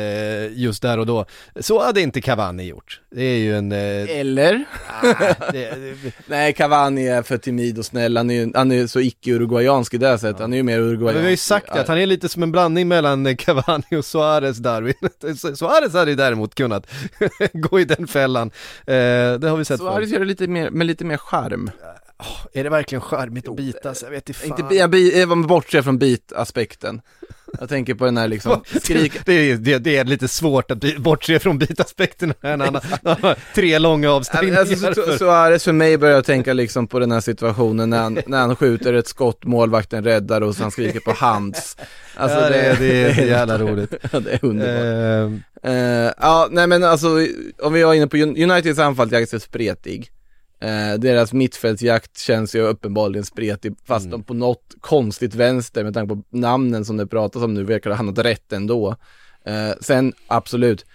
just där och då. Så hade inte Cavani gjort. Det är ju en... Eh, Eller? ah, det, Nej, Cavani är för timid och snäll, han är, ju- han är så icke-uruguayansk i det sättet, han är ju mer Men uruguayansk. vi har ju sagt att han är lite som en blandning mellan Cavani och Suarez Darwin. Suarez hade ju däremot kunnat gå i den fällan. Eh, det har vi sett Suarez förut. gör det lite mer, med lite mer charm. Är det verkligen charmigt att bitas? Jag vet inte fan. Inte, jag, jag bortser från bitaspekten. Jag tänker på den här liksom, skrik, det, är, det, det är lite svårt att bortse från bitaspekten när han tre långa avstängningar. Alltså, så, för- Suarez för mig börjar jag tänka liksom på den här situationen när han, när han skjuter ett skott, målvakten räddar och så han skriker på hands. Alltså ja, det, är- det är så jävla roligt. Ja, det är underbart. Eh, Eh, ja, nej men alltså, om vi var inne på Un- Uniteds anfallsjakt är spretig. Eh, deras mittfältsjakt känns ju uppenbarligen spretig, fast de på något konstigt vänster med tanke på namnen som det pratas om nu verkar ha hamnat rätt ändå. Eh, sen absolut,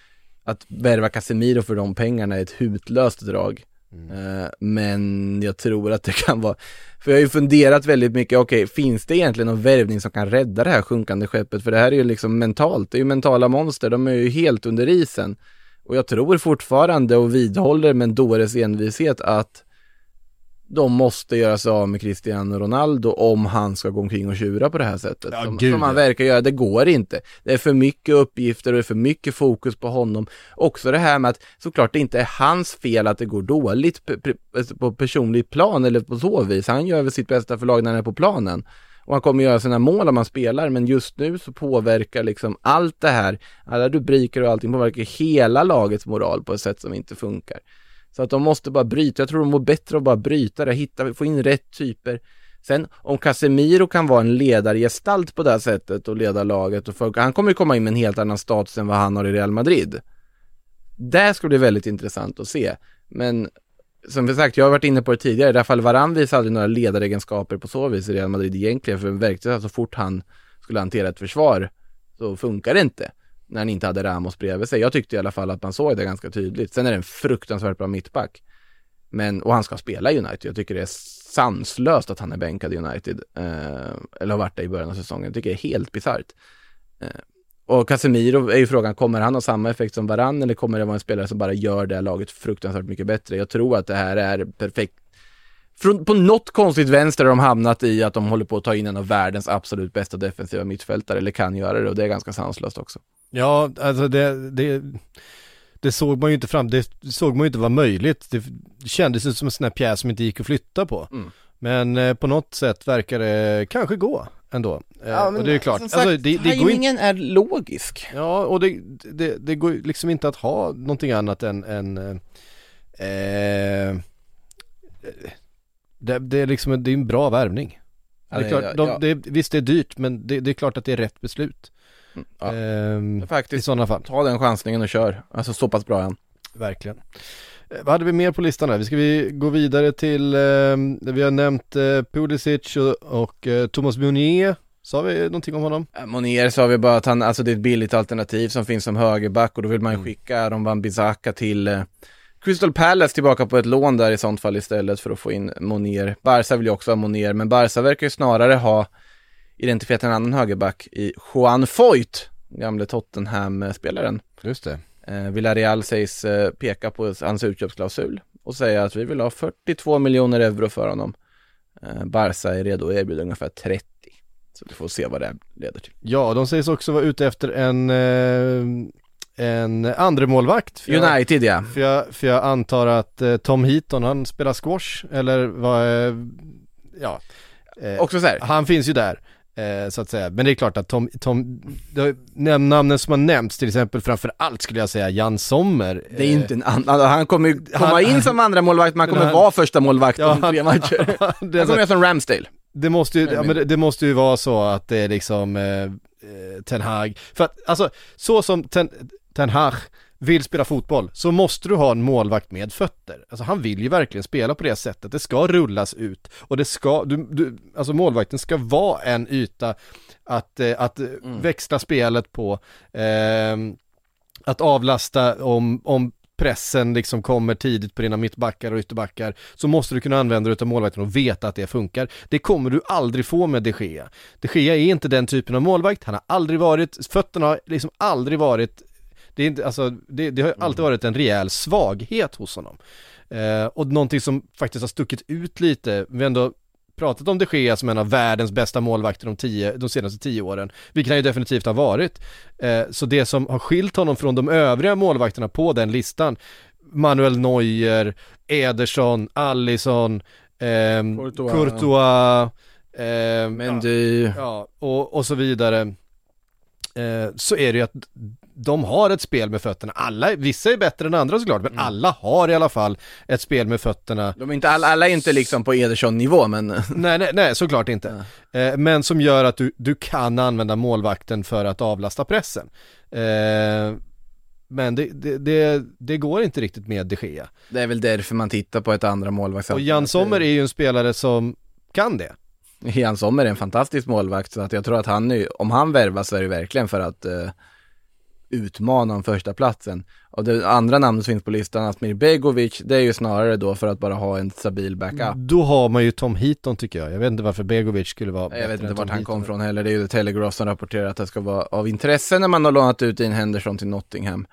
att värva Casemiro för de pengarna är ett hutlöst drag. Eh, men jag tror att det kan vara, för jag har ju funderat väldigt mycket, okej, finns det egentligen någon värvning som kan rädda det här sjunkande skeppet? För det här är ju liksom mentalt, det är ju mentala monster, de är ju helt under isen. Och jag tror fortfarande och vidhåller med en dåres envishet att de måste göra sig av med Cristiano Ronaldo om han ska gå omkring och tjura på det här sättet. Ja, som, som han verkar göra, det går inte. Det är för mycket uppgifter och det är för mycket fokus på honom. Också det här med att såklart det inte är hans fel att det går dåligt alltså på personligt plan eller på så vis. Han gör väl sitt bästa för laget när han är på planen. Och han kommer göra sina mål om han spelar, men just nu så påverkar liksom allt det här, alla rubriker och allting påverkar hela lagets moral på ett sätt som inte funkar. Så att de måste bara bryta, jag tror de mår bättre att bara bryta det, hitta, få in rätt typer. Sen om Casemiro kan vara en ledargestalt på det här sättet och leda laget och folk, han kommer ju komma in med en helt annan status än vad han har i Real Madrid. Det ska bli väldigt intressant att se. Men som vi sagt, jag har varit inne på det tidigare, Rafael Varane visade aldrig några ledaregenskaper på så vis i Real Madrid egentligen, för verkligen så fort han skulle hantera ett försvar så funkar det inte när han inte hade Ramos bredvid sig. Jag tyckte i alla fall att man såg det ganska tydligt. Sen är det en fruktansvärt bra mittback. Men, och han ska spela i United. Jag tycker det är sanslöst att han är bänkad i United. Eh, eller har varit det i början av säsongen. Jag tycker det är helt bisarrt. Eh, och Casemiro är ju frågan, kommer han ha samma effekt som Varann eller kommer det vara en spelare som bara gör det här laget fruktansvärt mycket bättre? Jag tror att det här är perfekt från, på något konstigt vänster har de hamnat i att de håller på att ta in en av världens absolut bästa defensiva mittfältare, eller kan göra det och det är ganska sanslöst också. Ja, alltså det, det, det såg man ju inte fram, det såg man ju inte vara möjligt. Det kändes ju som en sån här pjäs som inte gick att flytta på. Mm. Men eh, på något sätt verkar det kanske gå ändå. Eh, och det är ju klart, som sagt, alltså, det, det går inte, timingen är logisk. ja och det, det, det går liksom inte att ha någonting annat än, än eh, eh, det, det är liksom, en- det är en bra värvning. Ja, det är klart, ja, de, ja. Det, visst det är dyrt men det, det är klart att det är rätt beslut. Ja. Ehm, I Faktiskt, sådana fall. ta den chansningen och kör. Alltså så pass bra än. Verkligen. Eh, vad hade vi mer på listan här? Vi ska vi gå vidare till, eh, vi har nämnt eh, Pulisic och, och eh, Thomas Meunier. Sa vi någonting om honom? Monier sa vi bara att han, alltså det är ett billigt alternativ som finns som högerback och då vill man ju skicka Aron Van Bissaka till eh, Crystal Palace tillbaka på ett lån där i sånt fall istället för att få in Monier. Barca vill ju också ha Monier, men Barca verkar ju snarare ha identifierat en annan högerback i Juan Foyt, gamle Tottenham-spelaren. Just det. Eh, Villarreal sägs eh, peka på hans utköpsklausul och säga att vi vill ha 42 miljoner euro för honom. Eh, Barca är redo att erbjuda ungefär 30. Så vi får se vad det leder till. Ja, de sägs också vara ute efter en, eh, en andre målvakt för jag, United ja. för, jag, för jag antar att eh, Tom Heaton, han spelar squash eller vad, eh, ja. Eh, Också så här, Han finns ju där. Eh, så att säga. Men det är klart att Tom, Tom namnen som har nämnts till exempel framför allt skulle jag säga Jan Sommer. det är inte en annan, han kommer ju komma in som andra målvakt men han kommer han- vara första målvakt Ja, om tre matcher. det, Han kommer göra som Ramsdale. det måste ju, ja, men- men det, det måste ju vara så att det är liksom eh, eh, Ten Hag, för att alltså så som Ten, Ten Hag vill spela fotboll så måste du ha en målvakt med fötter. Alltså han vill ju verkligen spela på det sättet, det ska rullas ut och det ska, du, du, alltså målvakten ska vara en yta att, eh, att eh, växla spelet på, ehm, att avlasta om, om pressen liksom kommer tidigt på dina mittbackar och ytterbackar så måste du kunna använda dig av målvakten och veta att det funkar. Det kommer du aldrig få med de Gea. De Gea är inte den typen av målvakt, han har aldrig varit, fötterna har liksom aldrig varit det, är inte, alltså, det, det har alltid varit en rejäl svaghet hos honom. Eh, och någonting som faktiskt har stuckit ut lite, vi har ändå pratat om de Gea som en av världens bästa målvakter de, tio, de senaste tio åren, vilket han ju definitivt har varit. Eh, så det som har skilt honom från de övriga målvakterna på den listan, Manuel Neuer, Ederson, Allison, ehm, Courtois. Courtois, ehm, Mendy. ja, och, och så vidare. Eh, så är det ju att de har ett spel med fötterna. Alla, vissa är bättre än andra såklart, men alla har i alla fall ett spel med fötterna. De är inte, alla, alla är inte liksom på Ederson-nivå men Nej, nej, nej såklart inte. Eh, men som gör att du, du kan använda målvakten för att avlasta pressen. Eh, men det, det, det, det går inte riktigt med de Gea. det är väl därför man tittar på ett andra målvakt. Och Jan Sommer är ju en spelare som kan det. Jan Sommer är en fantastisk målvakt så att jag tror att han nu, om han värvas så är det verkligen för att eh, utmana om första platsen. Och det andra namnet som finns på listan, Asmir Begovic, det är ju snarare då för att bara ha en stabil backup. Då har man ju Tom Heaton tycker jag. Jag vet inte varför Begovic skulle vara Jag vet bättre inte vart Tom han Heaton. kom från heller, det är ju The Telegraph som rapporterar att det ska vara av intresse när man har lånat ut in Henderson till Nottingham.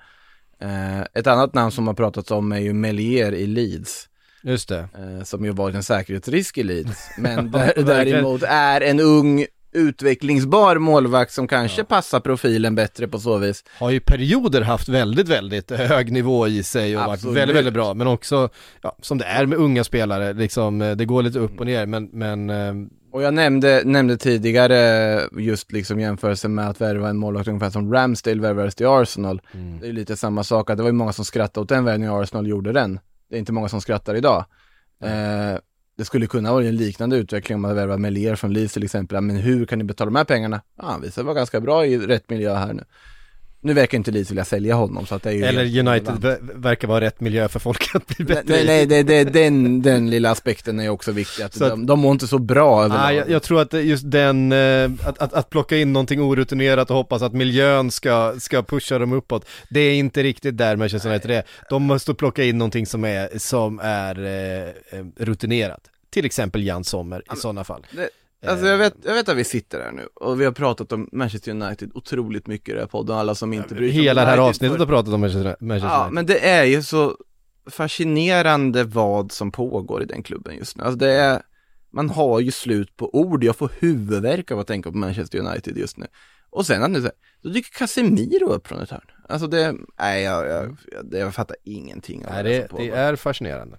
Eh, ett annat namn som har pratats om är ju Melier i Leeds. Just det. eh, som ju varit en säkerhetsrisk i Leeds. Men där, däremot är en ung utvecklingsbar målvakt som kanske passar profilen bättre på så vis. Har ju perioder haft väldigt, väldigt hög nivå i sig och Absolut. varit väldigt, väldigt bra. Men också, ja, som det är med unga spelare, liksom, eh, det går lite upp och ner. Men, men eh, Och jag nämnde, nämnde tidigare just liksom jämförelsen med att värva en målvakt ungefär som Ramsdale värvades till Arsenal. Mm. Det är lite samma sak, att det var ju många som skrattade åt den värvningen Arsenal gjorde den. Det är inte många som skrattar idag. Eh, det skulle kunna vara en liknande utveckling om man värvar Melier från Leeds till exempel. Men hur kan ni betala de här pengarna? Ja, han visar vara ganska bra i rätt miljö här nu. Nu verkar inte Leeds vilja sälja honom så att det är ju eller United ver- verkar vara rätt miljö för folk att bli bättre Nej, nej det, det, den, den lilla aspekten är också viktig, att att- de, de mår inte så bra överlag. Nej, jag, jag tror att just den, eh, att, att, att plocka in någonting orutinerat och hoppas att miljön ska, ska pusha dem uppåt, det är inte riktigt där Manchester United är. De måste plocka in någonting som är, som är eh, eh, rutinerat. Till exempel Jan Sommer i sådana fall. Det, alltså jag vet, jag vet att vi sitter här nu och vi har pratat om Manchester United otroligt mycket i den här podden, alla som inte bryr sig Hela det här United avsnittet för- har pratat om Manchester Manchester Ja, United. men det är ju så fascinerande vad som pågår i den klubben just nu. Alltså det är, man har ju slut på ord. Jag får huvudvärk av att tänka på Manchester United just nu. Och sen att nu så här, då dyker Casemiro upp från ett hörn. Alltså det, nej jag, jag, jag, jag fattar ingenting av Nej, det, det pågår. är fascinerande.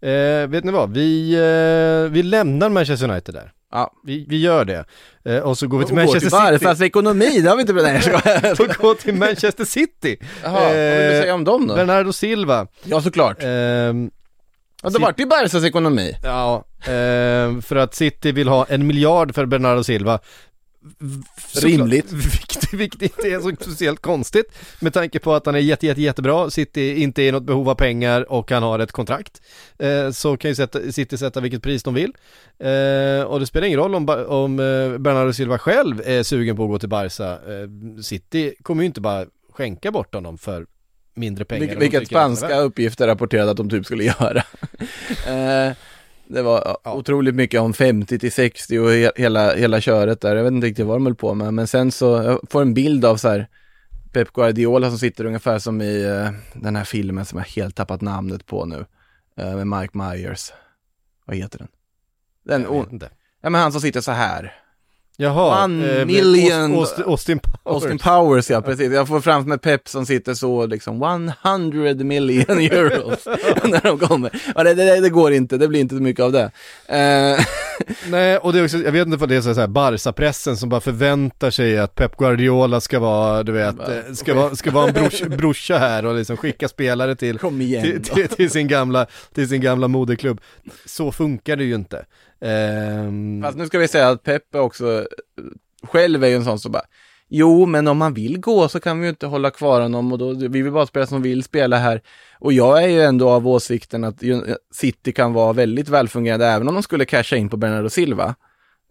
Eh, vet ni vad, vi, eh, vi lämnar Manchester United där. Ja. Vi, vi gör det. Eh, och så går vi till Och Manchester till City. Barcas ekonomi, det har vi inte Nej, jag och går till Manchester City. Jaha, vad vill du säga om dem då? Bernardo Silva. Ja såklart. Ehm, Ja, det vart ju Barcas ekonomi. Ja, ehm, för att City vill ha en miljard för Bernardo Silva. Rimligt. Vilket, vilket inte är så speciellt konstigt med tanke på att han är jätte, jätte, jättebra, City inte är i något behov av pengar och han har ett kontrakt. Eh, så kan ju sätta, City sätta vilket pris de vill. Eh, och det spelar ingen roll om, om eh, Bernardo Silva själv är sugen på att gå till Barca. Eh, City kommer ju inte bara skänka bort honom för mindre pengar. Vil- vilket spanska uppgifter rapporterade att de typ skulle göra. det var ja, otroligt mycket om 50 till 60 och he- hela, hela köret där. Jag vet inte riktigt vad de höll på med. Men sen så, jag får en bild av så här Pep Guardiola som sitter ungefär som i eh, den här filmen som jag helt tappat namnet på nu. Eh, med Mike Myers. Vad heter den? Den, Jag vet inte. ja men han som sitter så här. Jaha, One eh, million- Aust- Austin Powers. Austin Powers ja, precis. Jag får framför mig Pep som sitter så liksom 100 million euros när de kommer. Ja, det, det, det går inte, det blir inte så mycket av det. Eh, Nej, och det är också, jag vet inte vad det är så här Barca-pressen som bara förväntar sig att Pep Guardiola ska vara, du vet, eh, ska vara, ska vara en brors, brorsa här och liksom skicka spelare till, till, till, till sin gamla, till sin gamla moderklubb. Så funkar det ju inte. Ehm, Fast nu ska vi säga att Peppe också, eh, själv är ju en sån som bara, jo men om man vill gå så kan vi ju inte hålla kvar honom och då, vi vill bara spela som vill spela här. Och jag är ju ändå av åsikten att eh, City kan vara väldigt välfungerande även om de skulle casha in på Bernardo Silva.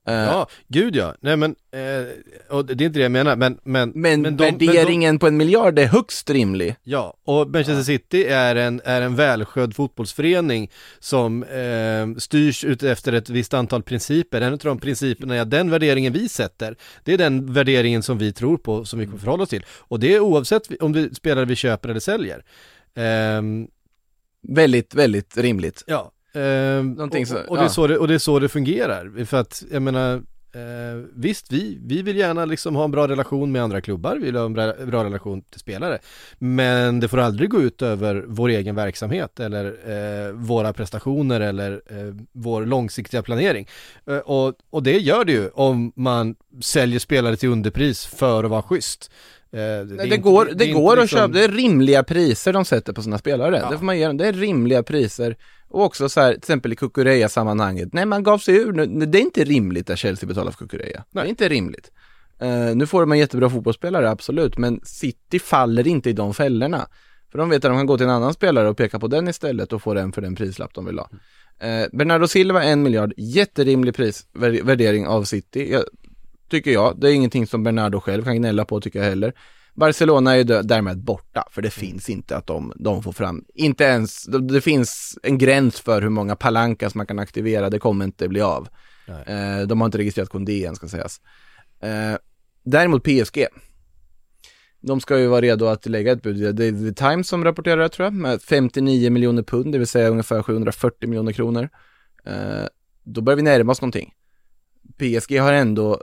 Eh, Ja, gud ja. Nej men, eh, och det är inte det jag menar, men... Men, Men, men de- men de- värderingen på en miljard är högst rimlig. Ja, och Manchester City är en, är en välskött fotbollsförening som eh, styrs ut efter ett visst antal principer. En av de principerna är den värderingen vi sätter, det är den värderingen som vi tror på, som vi kommer förhålla oss till. Och det är oavsett vi- om det spelare vi köper eller säljer. Ehm, Väldigt, väldigt rimligt. ja, Någonting och, så- och, det ja. så det, och det är så det fungerar. För att, jag menar, Eh, visst, vi, vi vill gärna liksom ha en bra relation med andra klubbar, vi vill ha en bra, bra relation till spelare. Men det får aldrig gå ut över vår egen verksamhet eller eh, våra prestationer eller eh, vår långsiktiga planering. Eh, och, och det gör det ju om man säljer spelare till underpris för att vara schysst. Eh, det, Nej, det, inte- går, det inte går att liksom- köpa, det är rimliga priser de sätter på sina spelare. Ja. Det får man ge dem, det är rimliga priser. Och också så här, till exempel i Kukureya-sammanhanget, nej man gav sig ur, nu- det är inte rimligt att Chelsea betalar för Kukureya. Det är inte rimligt. Eh, nu får de en jättebra fotbollsspelare, absolut, men City faller inte i de fällorna. För de vet att de kan gå till en annan spelare och peka på den istället och få den för den prislapp de vill ha. Eh, Bernardo Silva, en miljard, jätterimlig prisvärdering av City, jag, tycker jag. Det är ingenting som Bernardo själv kan gnälla på tycker jag heller. Barcelona är ju därmed borta, för det finns inte att de, de får fram, inte ens, det, det finns en gräns för hur många palankas man kan aktivera, det kommer inte bli av. Eh, de har inte registrerat Kondé än ska sägas. Eh, däremot PSG, de ska ju vara redo att lägga ett bud. Det är The Times som rapporterar det tror jag, med 59 miljoner pund, det vill säga ungefär 740 miljoner kronor. Eh, då börjar vi närma oss någonting. PSG har ändå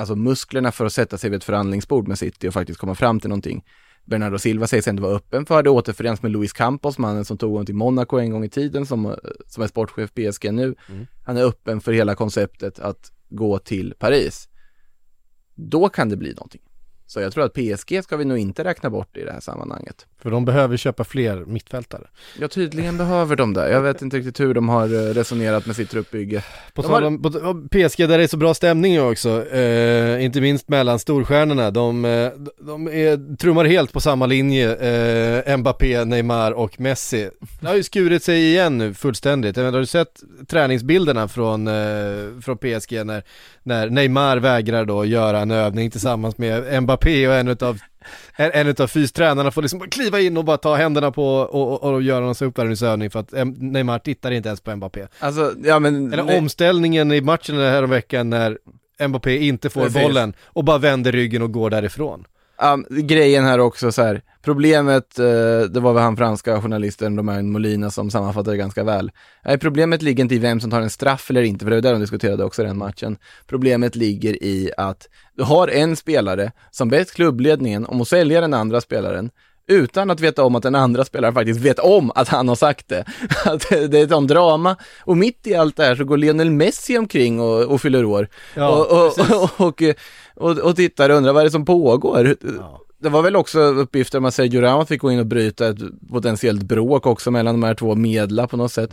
alltså musklerna för att sätta sig vid ett förhandlingsbord med City och faktiskt komma fram till någonting. Bernardo Silva sägs ändå vara öppen för det, återförenas med Luis Campos, mannen som tog honom till Monaco en gång i tiden, som, eh, som är sportchef PSG nu. Han är öppen för hela konceptet att gå till Paris. Då kan det bli någonting. Så jag tror att PSG ska vi nog inte räkna bort i det här sammanhanget. För de behöver köpa fler mittfältare. Ja, tydligen behöver de det. Jag vet inte riktigt hur de har eh, resonerat med sitt truppbygge. På har- om på, PSG där det är så bra stämning också, eh, inte minst mellan storstjärnorna. De, eh, de är, trummar helt på samma linje, eh, Mbappé, Neymar och Messi. Det har ju skurit sig igen nu fullständigt. Jag menar, har du sett träningsbilderna från, eh, från PSG när, när Neymar vägrar då göra en övning tillsammans med Mbappé och en utav en, en utav fystränarna får liksom kliva in och bara ta händerna på och, och, och göra någon uppvärmningsövning för att Neymar tittar inte ens på Mbappé. Alltså, ja men... Eller nej- omställningen i matchen här om veckan när Mbappé inte får Precis. bollen och bara vänder ryggen och går därifrån. Um, grejen här också så här, problemet, eh, det var väl han franska journalisten Romain Molina som sammanfattade det ganska väl. Nej, problemet ligger inte i vem som tar en straff eller inte, för det var där de diskuterade också den matchen. Problemet ligger i att du har en spelare som bett klubbledningen om att sälja den andra spelaren utan att veta om att den andra spelaren faktiskt vet om att han har sagt det. Att det är ett sånt drama. Och mitt i allt det här så går Lionel Messi omkring och, och fyller år. Ja, och, och, och, och, och, tittar och undrar vad är det som pågår. Det var väl också uppgifter om att Sergio Ramos fick gå in och bryta ett potentiellt bråk också mellan de här två medla på något sätt.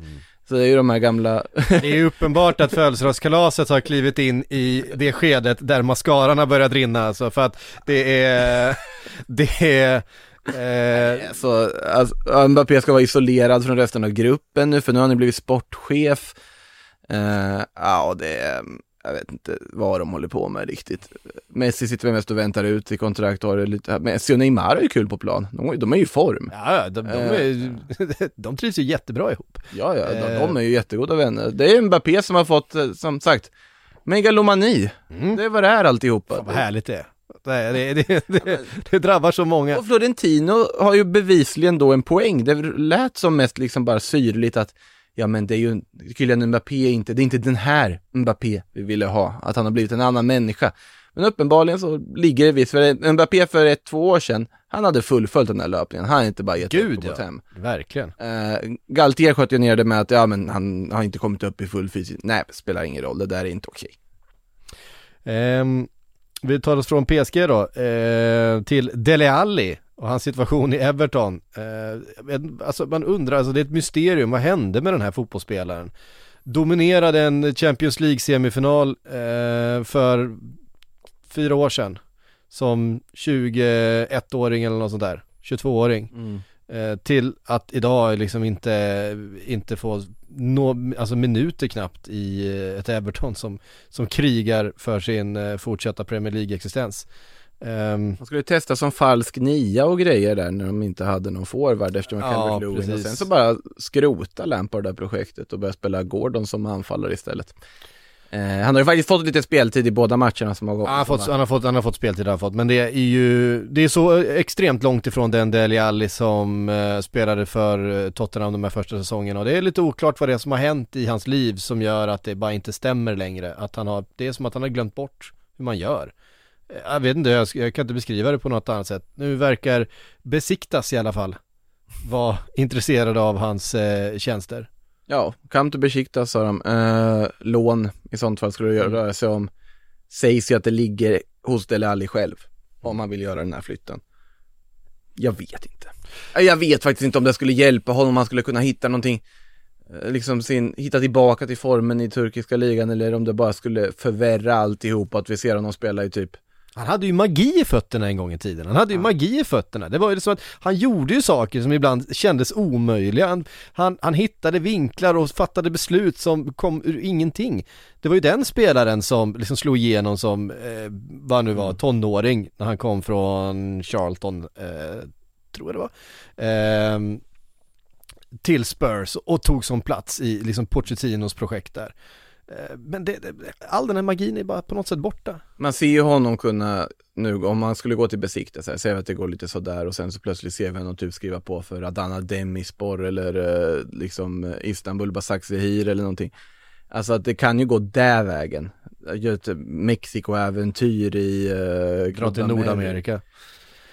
Så det är ju de här gamla... Det är ju uppenbart att födelsedagskalaset har klivit in i det skedet där mascaran har börjat rinna alltså för att det är, det är Eh, så, alltså, Mbappé ska vara isolerad från resten av gruppen nu, för nu har han ju blivit sportchef. Eh, ja, det är, jag vet inte vad de håller på med riktigt. Messi sitter väl mest och väntar ut i kontrakt och har lite, Messi och Neymar är ju kul på plan. De, de är ju i form. Ja, de, de, är, de trivs ju jättebra ihop. Ja, ja, de, de är ju jättegoda vänner. Det är Mbappé som har fått, eh, som sagt, megalomani. Mm. Det är vad det är alltihopa. Fan, vad härligt det är. Det, det, det, det, drabbar så många. Och Florentino har ju bevisligen då en poäng. Det lät som mest liksom bara syrligt att ja men det är ju Kylian Mbappé inte, det är inte den här Mbappé vi ville ha, att han har blivit en annan människa. Men uppenbarligen så ligger det visst, för Mbappé för ett, två år sedan, han hade fullföljt den här löpningen, han har inte bara gett Gud, upp och ja. hem. Verkligen. Uh, Galtier sköt ju ner det med att, ja men han har inte kommit upp i full fysik. Nej, det spelar ingen roll, det där är inte okej. Um, vi tar oss från PSG då, eh, till Dele Alli och hans situation i Everton. Eh, alltså man undrar, alltså det är ett mysterium, vad hände med den här fotbollsspelaren? Dominerade en Champions League-semifinal eh, för fyra år sedan som 21-åring eller något sånt där, 22-åring. Mm. Eh, till att idag liksom inte, inte få nå, alltså minuter knappt i eh, ett Everton som, som krigar för sin eh, fortsatta Premier League-existens. Um, Man skulle testa som falsk nia och grejer där när de inte hade någon forward eftersom Ja, Calvert Lewin och sen så bara skrota Lampard det här projektet och börja spela Gordon som anfallare istället. Eh, han har ju faktiskt fått lite speltid i båda matcherna som har gått. han, har fått, han, har fått, han har fått speltid, han har fått, men det är ju, det är så extremt långt ifrån den Dele Alli som eh, spelade för eh, Tottenham de här första säsongerna och det är lite oklart vad det är som har hänt i hans liv som gör att det bara inte stämmer längre, att han har, det är som att han har glömt bort hur man gör. Jag vet inte, jag, jag kan inte beskriva det på något annat sätt. Nu verkar Besiktas i alla fall vara intresserade av hans eh, tjänster. Ja, come to Besiktas sa de. Eh, lån i sånt fall skulle det Mm. röra sig om. Sägs ju att det ligger hos Dele Alli själv. Om han vill göra den här flytten. Jag vet inte. Eh, Jag vet faktiskt inte om det skulle hjälpa honom, om han skulle kunna hitta någonting, eh, liksom sin, hitta tillbaka till formen i turkiska ligan eller om det bara skulle förvärra alltihop att vi ser honom spela i typ Han hade ju magi i fötterna en gång i tiden, han hade ju magi i fötterna. Det var ju så att han gjorde ju saker som ibland kändes omöjliga. Han, han, han hittade vinklar och fattade beslut som kom ur ingenting. Det var ju den spelaren som liksom slog igenom som, eh, vad han nu var, tonåring när han kom från Charlton, eh, tror jag det var. Ehm, till Spurs och tog som plats i liksom Pochettinos projekt där. Eh, Men det, det, all den här magin är bara på något sätt borta. Man ser ju honom kunna, nu om man skulle gå till här, säga att det går lite sådär och sen så plötsligt ser vi honom typ skriva på för Adana Demirspor eller eh, liksom eh, Istanbul Basaksehir eller någonting. Alltså att det kan ju gå där vägen. Ett Mexiko-äventyr i... Uh, Dra till Nordamerika.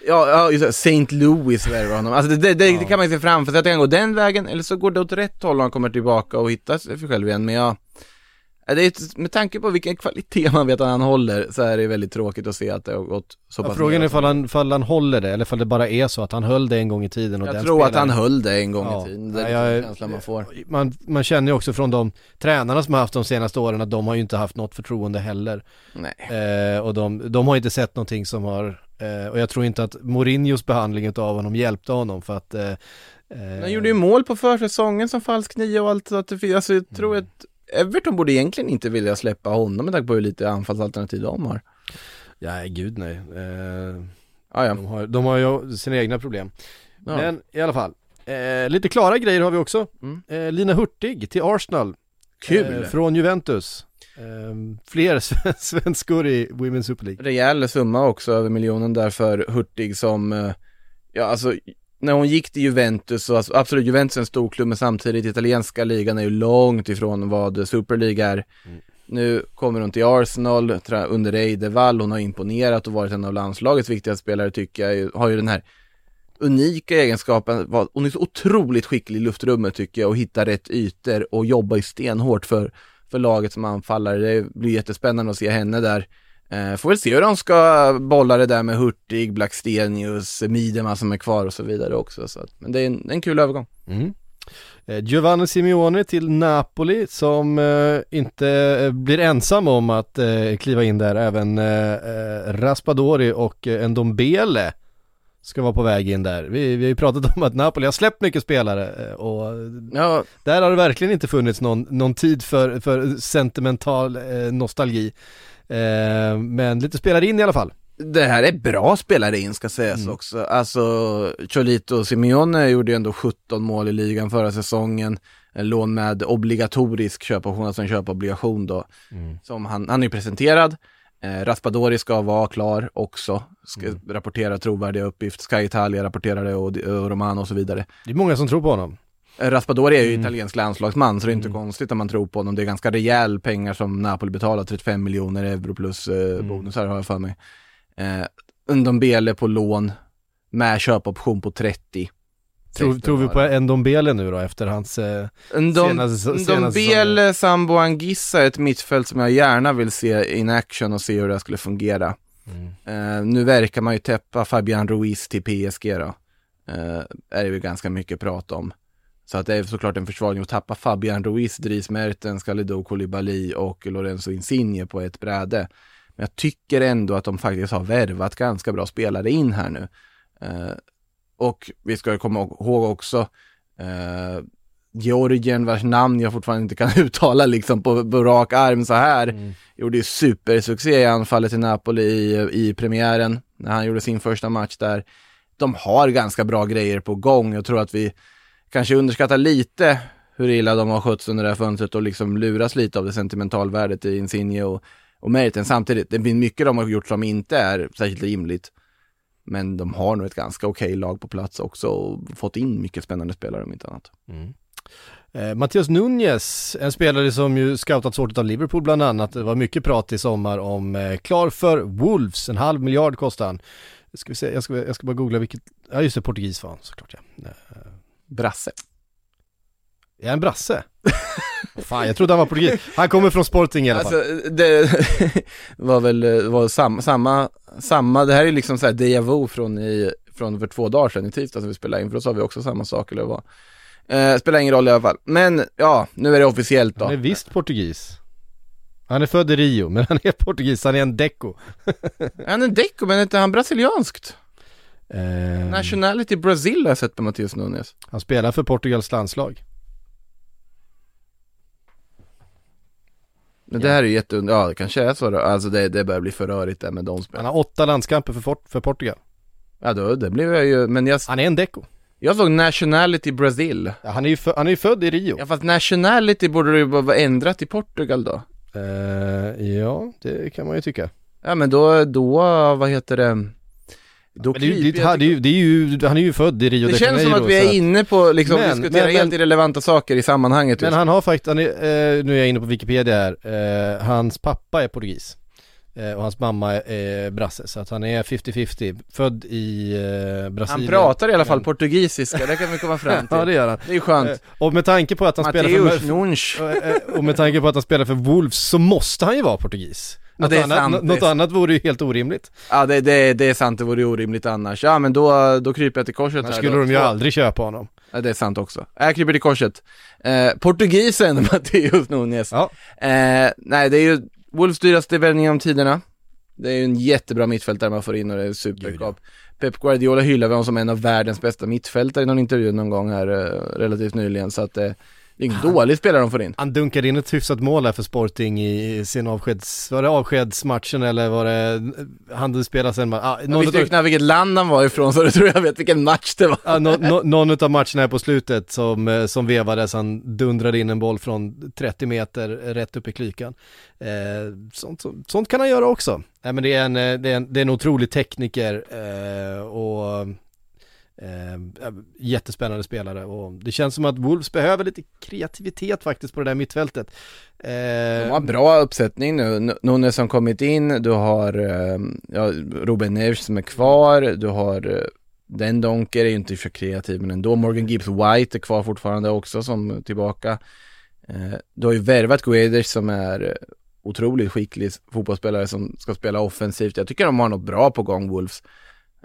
Ja, ja just. St. Louis värvar honom. Alltså det, det, det, det kan man ju se framför sig att det kan gå den vägen eller så går det åt rätt håll och han kommer tillbaka och hittar sig själv igen. Men ja, det är, ett- med tanke på vilken kvalitet man vet att han håller så är det väldigt tråkigt att se att det har gått så Ja, pass frågan är ifall han, ifall han håller det, eller ifall det bara är så att han höll det en gång i tiden och Jag den tror att spelaren- han höll det en gång Ja. i tiden. Det är lite jag- känslan man får. Man, man känner ju också från de tränarna som har haft de senaste åren att de har ju inte haft något förtroende heller. Nej. Eh, och de, de har inte sett någonting som har, eh, och jag tror inte att Mourinhos behandling av honom hjälpte honom för att eh, Han gjorde ju mål på försäsongen som falsk nia och allt. Så att alltså, jag tror Mm. att Everton borde egentligen inte vilja släppa honom med tanke på hur lite anfallsalternativ de har. Ja, gud nej. Eh, Ah, ja. de, har, de har ju sina egna problem. Ja. Men i alla fall, eh, lite klara grejer har vi också. Mm. Eh, Lina Hurtig till Arsenal. Kul! Eh, från Juventus. Ehm, fler sven- svenskor i Women's Super League. Rejäl summa också, över miljonen där för Hurtig som, eh, ja alltså när hon gick till Juventus, så alltså, absolut Juventus är en stor klubb men samtidigt italienska ligan är ju långt ifrån vad Super League är. Nu kommer hon till Arsenal under Eidevall, hon har imponerat och varit en av landslagets viktigaste spelare tycker jag, har ju den här unika egenskapen, hon är så otroligt skicklig i luftrummet tycker jag och hittar rätt ytor och jobbar ju stenhårt för, för laget som anfallare. Det blir jättespännande att se henne där. Eh, får väl se hur de ska bolla det där med Hurtig, Blackstenius, Midema som är kvar och så vidare också. Så att, men det är en, en kul övergång. Mm. Eh, Giovanni Simeone till Napoli som eh, inte eh, blir ensam om att eh, kliva in där. Även eh, Raspadori och Ndombele ska vara på väg in där. Vi, vi har ju pratat om att Napoli har släppt mycket spelare och Ja, där har det verkligen inte funnits någon, någon tid för, för sentimental nostalgi. Eh, men lite spelare in i alla fall. det här är bra spelare in ska sägas också. Alltså, Cholito Simeone gjorde ju ändå 17 mål i ligan förra säsongen. En lån med obligatorisk köpoption, alltså en köpobligation då. Som han, han är ju presenterad. Eh, Raspadori ska vara klar också. Ska rapportera trovärdiga uppgifter. Sky Italia rapporterar det och, och Romano och så vidare. Det är många som tror på honom. Raspadori är ju italiensk landslagsman så det är inte konstigt om man tror på honom. Det är ganska rejäl pengar som Napoli betalar, 35 miljoner euro plus eh, bonusar har jag för mig. Eh, Ndombele på lån med köpoption på 30. Tror, tror vi på Ndombele nu då efter hans eh, Ndom, senaste- senaste Ndombele, Sambo Angissa är ett mittfält som jag gärna vill se in action och se hur det skulle fungera. Eh, nu verkar man ju täppa Fabian Ruiz till PSG då. Eh, är det väl ganska mycket prat om. Så att det är såklart en försvagning att tappa Fabian Ruiz, Dries Mertens, Kalidou Koulibaly och Lorenzo Insigne på ett bräde. Men jag tycker ändå att de faktiskt har värvat ganska bra spelare in här nu. Eh, och vi ska komma ihåg också eh, Georgien vars namn jag fortfarande inte kan uttala liksom på, på rak arm så här. Gjorde ju supersuccé i anfallet i Napoli i, i premiären när han gjorde sin första match där. De har ganska bra grejer på gång. Jag tror att vi kanske underskattar lite hur illa de har skötts under det här fönstret och liksom luras lite av det sentimentalvärdet i Insigne och, och Meriten. Samtidigt, det finns mycket de har gjort som inte är särskilt rimligt. Men de har nog ett ganska okej lag på plats också och fått in mycket spännande spelare om inte annat. Mm. Eh, Mattias Nunez, en spelare som ju scoutats hårt av Liverpool bland annat. Det var mycket prat i sommar om eh, klar för Wolves, en halv miljard kostar han. Ska vi se, jag, ska, jag ska bara googla vilket, ja just det, portugis var han såklart ja. Eh, Brasse. Är han brasse? Fan, jag trodde han var portugis. Han kommer från Sporting i alla fall. Alltså det var väl var samma, samma, samma, det här är liksom såhär déjà vu från, i, från för två dagar sedan i tisdags när vi spelade in, för då sa vi också samma sak eller vad. Eh, spelar ingen roll i alla fall. Men ja, nu är det officiellt då. Han är visst portugis. Han är född i Rio, men han är portugis, han är en deco. Han är en deco, men är inte han brasilianskt? Eh, Nationality Brazil har jag sett på Mattias Nunes. han spelar för Portugals landslag. Men det här är ju jätte, ja det kanske är så då. Alltså det, det börjar bli för rörigt där med de Han spelarna. har åtta landskamper för, Fort- för Portugal. Ja då, det blev jag ju, men jag, Han är en deco. jag såg Nationality Brazil. Ja, han, är ju fö- han är ju född i Rio. Ja fast nationality borde det ju bara vara ändrat i Portugal då. Eh, ja, det kan man ju tycka. Ja men då, då, vad heter det? Då Men det, det, det, ju- det är ju, han är ju född i Rio Det de känns som Janeiro, att vi är inne på liksom Men- diskutera men- helt men- irrelevanta saker i sammanhanget Men han har faktiskt, han är, eh, nu är jag inne på Wikipedia här, eh, hans pappa är portugis. Eh, och hans mamma är brasse, så att han är 50-50, född i eh, Han Brasilien. pratar i alla fall portugisiska, det kan vi komma fram till. ja det gör han. Det är skönt. Eh, och med tanke på att han spelar Mateus för, Nunes. eh, eh, och med tanke på att han spelar för Wolves så måste han ju vara portugis. Ja, Något, är annat, sant, något annat vore ju helt orimligt. Ja det, det, det är sant, det vore orimligt annars. Ja men då, då kryper jag till korset Annars här skulle då. de ju aldrig köpa honom. Ja det är sant också. Jag kryper till korset. Eh, portugisen Mateus Nunes. Ja. Eh, nej det är ju Wolves dyraste värvning genom tiderna. Det är ju en jättebra mittfältare man får in och det är superkap. Pep Guardiola hyllar honom som en av världens bästa mittfältare i någon intervju någon gång här eh, relativt nyligen så att eh, Det är ingen dålig spelare de får in. Han dunkade in ett hyfsat mål här för Sporting i sin avskeds, var det avskedsmatchen eller var det, han hade spelat sen, ah, Jag visste ju knappt vilket land han var ifrån så du tror jag vet vilken match det var. Ja, no, no, någon av matcherna här på slutet som, eh, som vevades, han dundrade in en boll från 30 meter rätt upp i klykan. Eh, sånt, sånt, sånt kan han göra också. Nej men det är en, eh, det är en, det är en otrolig tekniker eh, och Eh, jättespännande spelare och det känns som att Wolves behöver lite kreativitet faktiskt på det där mittfältet. Eh, De har bra uppsättning nu, Nunes som kommit in, du har eh, ja, Ruben Neves som är kvar, du har eh, den Donker är ju inte för kreativ men ändå, Morgan Gibbs White är kvar fortfarande också som tillbaka. Eh, du har ju värvat Guedes som är eh, otroligt skicklig fotbollsspelare som ska spela offensivt. Jag tycker de har något bra på gång Wolves.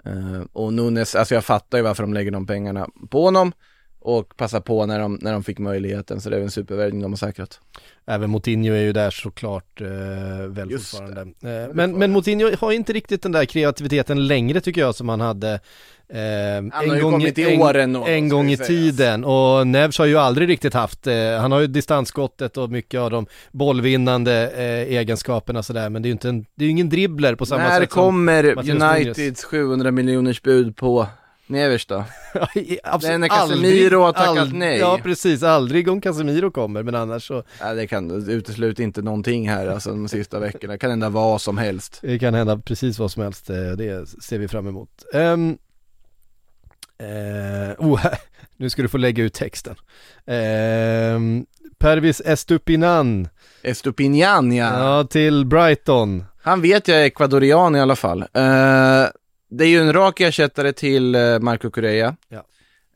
Uh, och Nunes, alltså jag fattar ju varför de lägger de pengarna på honom och passar på när de, när de fick möjligheten, så det är en supervärvning de har säkrat. Även Moutinho är ju där såklart eh, väl Just fortfarande. Eh, men, men Moutinho har inte riktigt den där kreativiteten längre tycker jag som han hade han har en ju gång, kommit i åren En, en gång i tiden. Och Nevs har ju aldrig riktigt haft, eh, han har ju distansskottet och mycket av de bollvinnande eh, egenskaperna sådär men det är ju inte en, det är ingen dribbler på samma När sätt kommer Uniteds 700 miljoners bud på Nevers då? Absolut, när Casemiro har tackat aldrig, nej. Ja precis, aldrig om Casemiro kommer men annars så Nej det kan, utesluta inte någonting här alltså de sista veckorna, det kan hända vad som helst. Det kan hända precis vad som helst, eh, det ser vi fram emot. Um, Eh, oh, nu ska du få lägga ut texten. Eh, Pervis Estupinan. Estupinan ja. Ja, till Brighton. Han vet jag är ekvadorian i alla fall. Eh, det är ju en rak ersättare till eh, Marco Correa. Ja.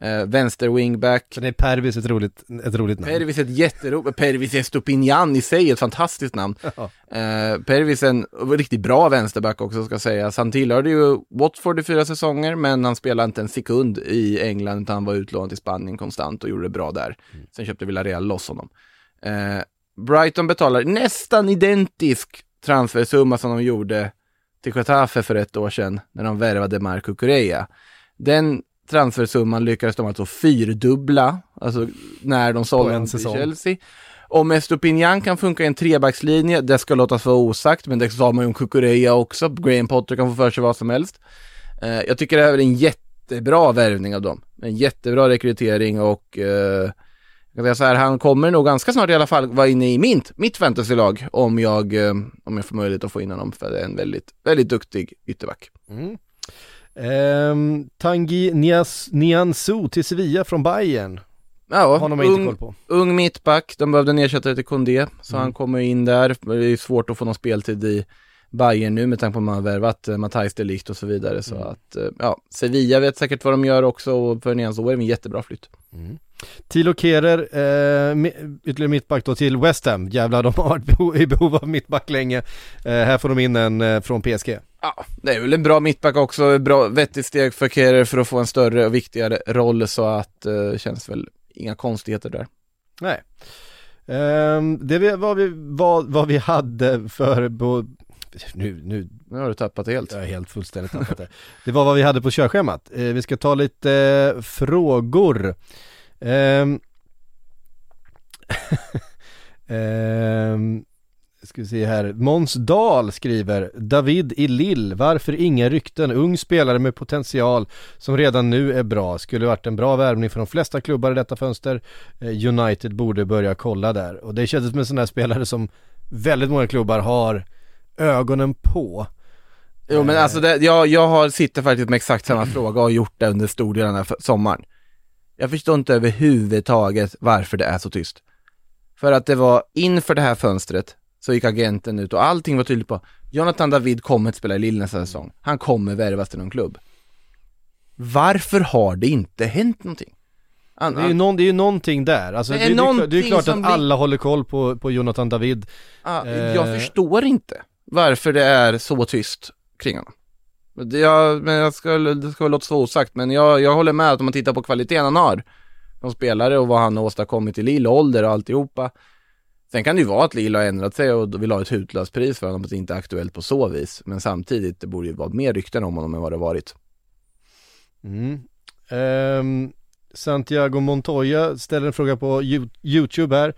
Eh, vänster wingback. Sen är Pervis ett roligt, ett roligt namn. Pervis är ett jätteroligt, Pervis Estopinian i sig ett fantastiskt namn. Ja. Eh, Pervis är en riktigt bra vänsterback också ska sägas. Han tillhörde ju Watford i fyra säsonger men han spelade inte en sekund i England utan han var utlånad till Spanien konstant och gjorde det bra där. Mm. Sen köpte Villarreal loss honom. Eh, Brighton betalar nästan identisk transfersumma som de gjorde till Getafe för ett år sedan när de värvade Marco Correa. Den transfersumman lyckades de alltså fyrdubbla, alltså när de sålde honom till Chelsea. Om Estopinian kan funka i en trebackslinje, det ska låtas vara osagt, men det sa man ju om Kukureya också. Graham Potter kan få för sig vad som helst. Eh, jag tycker det här är en jättebra värvning av dem. En jättebra rekrytering och eh, jag kan säga så här, han kommer nog ganska snart i alla fall vara inne i mitt, mitt fantasylag om jag, eh, om jag får möjlighet att få in honom för det är en väldigt, väldigt duktig ytterback. Mm. Um, Tangi Nias, Niansu till Sevilla från Bayern. Ja, Honom har ung, koll på. ung mittback, de behövde en ersättare till Kondé, så mm. han kommer in där. Det är svårt att få någon speltid i Bayern nu med tanke på att man har värvat eh, Matthijs de Ligt och så vidare. Så mm. att, eh, ja, Sevilla vet säkert vad de gör också och för Niansu är det en jättebra flytt. Mm. Tilo Kerer, eh, ytterligare mittback då till West Ham. Jävlar, de har varit i behov av mittback länge. Eh, här får de in en eh, från PSG. Ja, det är väl en bra mittback också, bra, vettigt steg för Kerer för att få en större och viktigare roll så att eh, känns väl inga konstigheter där. Nej. Um, det var vi, vad, vad vi hade för, på, nu, nu, nu har du tappat helt. Jag är helt fullständigt tappat det. Det var vad vi hade på körschemat. Eh, vi ska ta lite eh, frågor. Um, ska vi se här, Måns Dahl skriver David i Lill, varför inga rykten? Ung spelare med potential som redan nu är bra, skulle varit en bra värvning för de flesta klubbar i detta fönster eh, United borde börja kolla där och det kändes som en sån här spelare som väldigt många klubbar har ögonen på. Jo men alltså det, jag, jag har, sitter faktiskt med exakt samma fråga och gjort det under stor del av den här sommaren. Jag förstår inte överhuvudtaget varför det är så tyst. För att det var inför det här fönstret så gick agenten ut och allting var tydligt på Jonathan David kommer att spela i Lille nästa säsong. Han kommer värvas till någon klubb. Varför har det inte hänt någonting? An det, är ju någon, det är ju någonting där, alltså det är, det, det, det är klart att alla håller koll på, på Jonathan David. Ah, eh... Jag förstår inte varför det är så tyst kring honom det, jag, men jag ska, det ska väl låta så osagt, men jag, jag håller med att om man tittar på kvaliteten han har som spelare och vad han har åstadkommit i Lille ålder och alltihopa Sen kan det ju vara att Lille har ändrat sig och vill ha ett hutlöst pris för honom, att det inte är aktuellt på så vis. Men samtidigt, det borde ju vara mer rykten om honom än vad det varit. Mm. Um, Santiago Montoya ställer en fråga på Youtube här.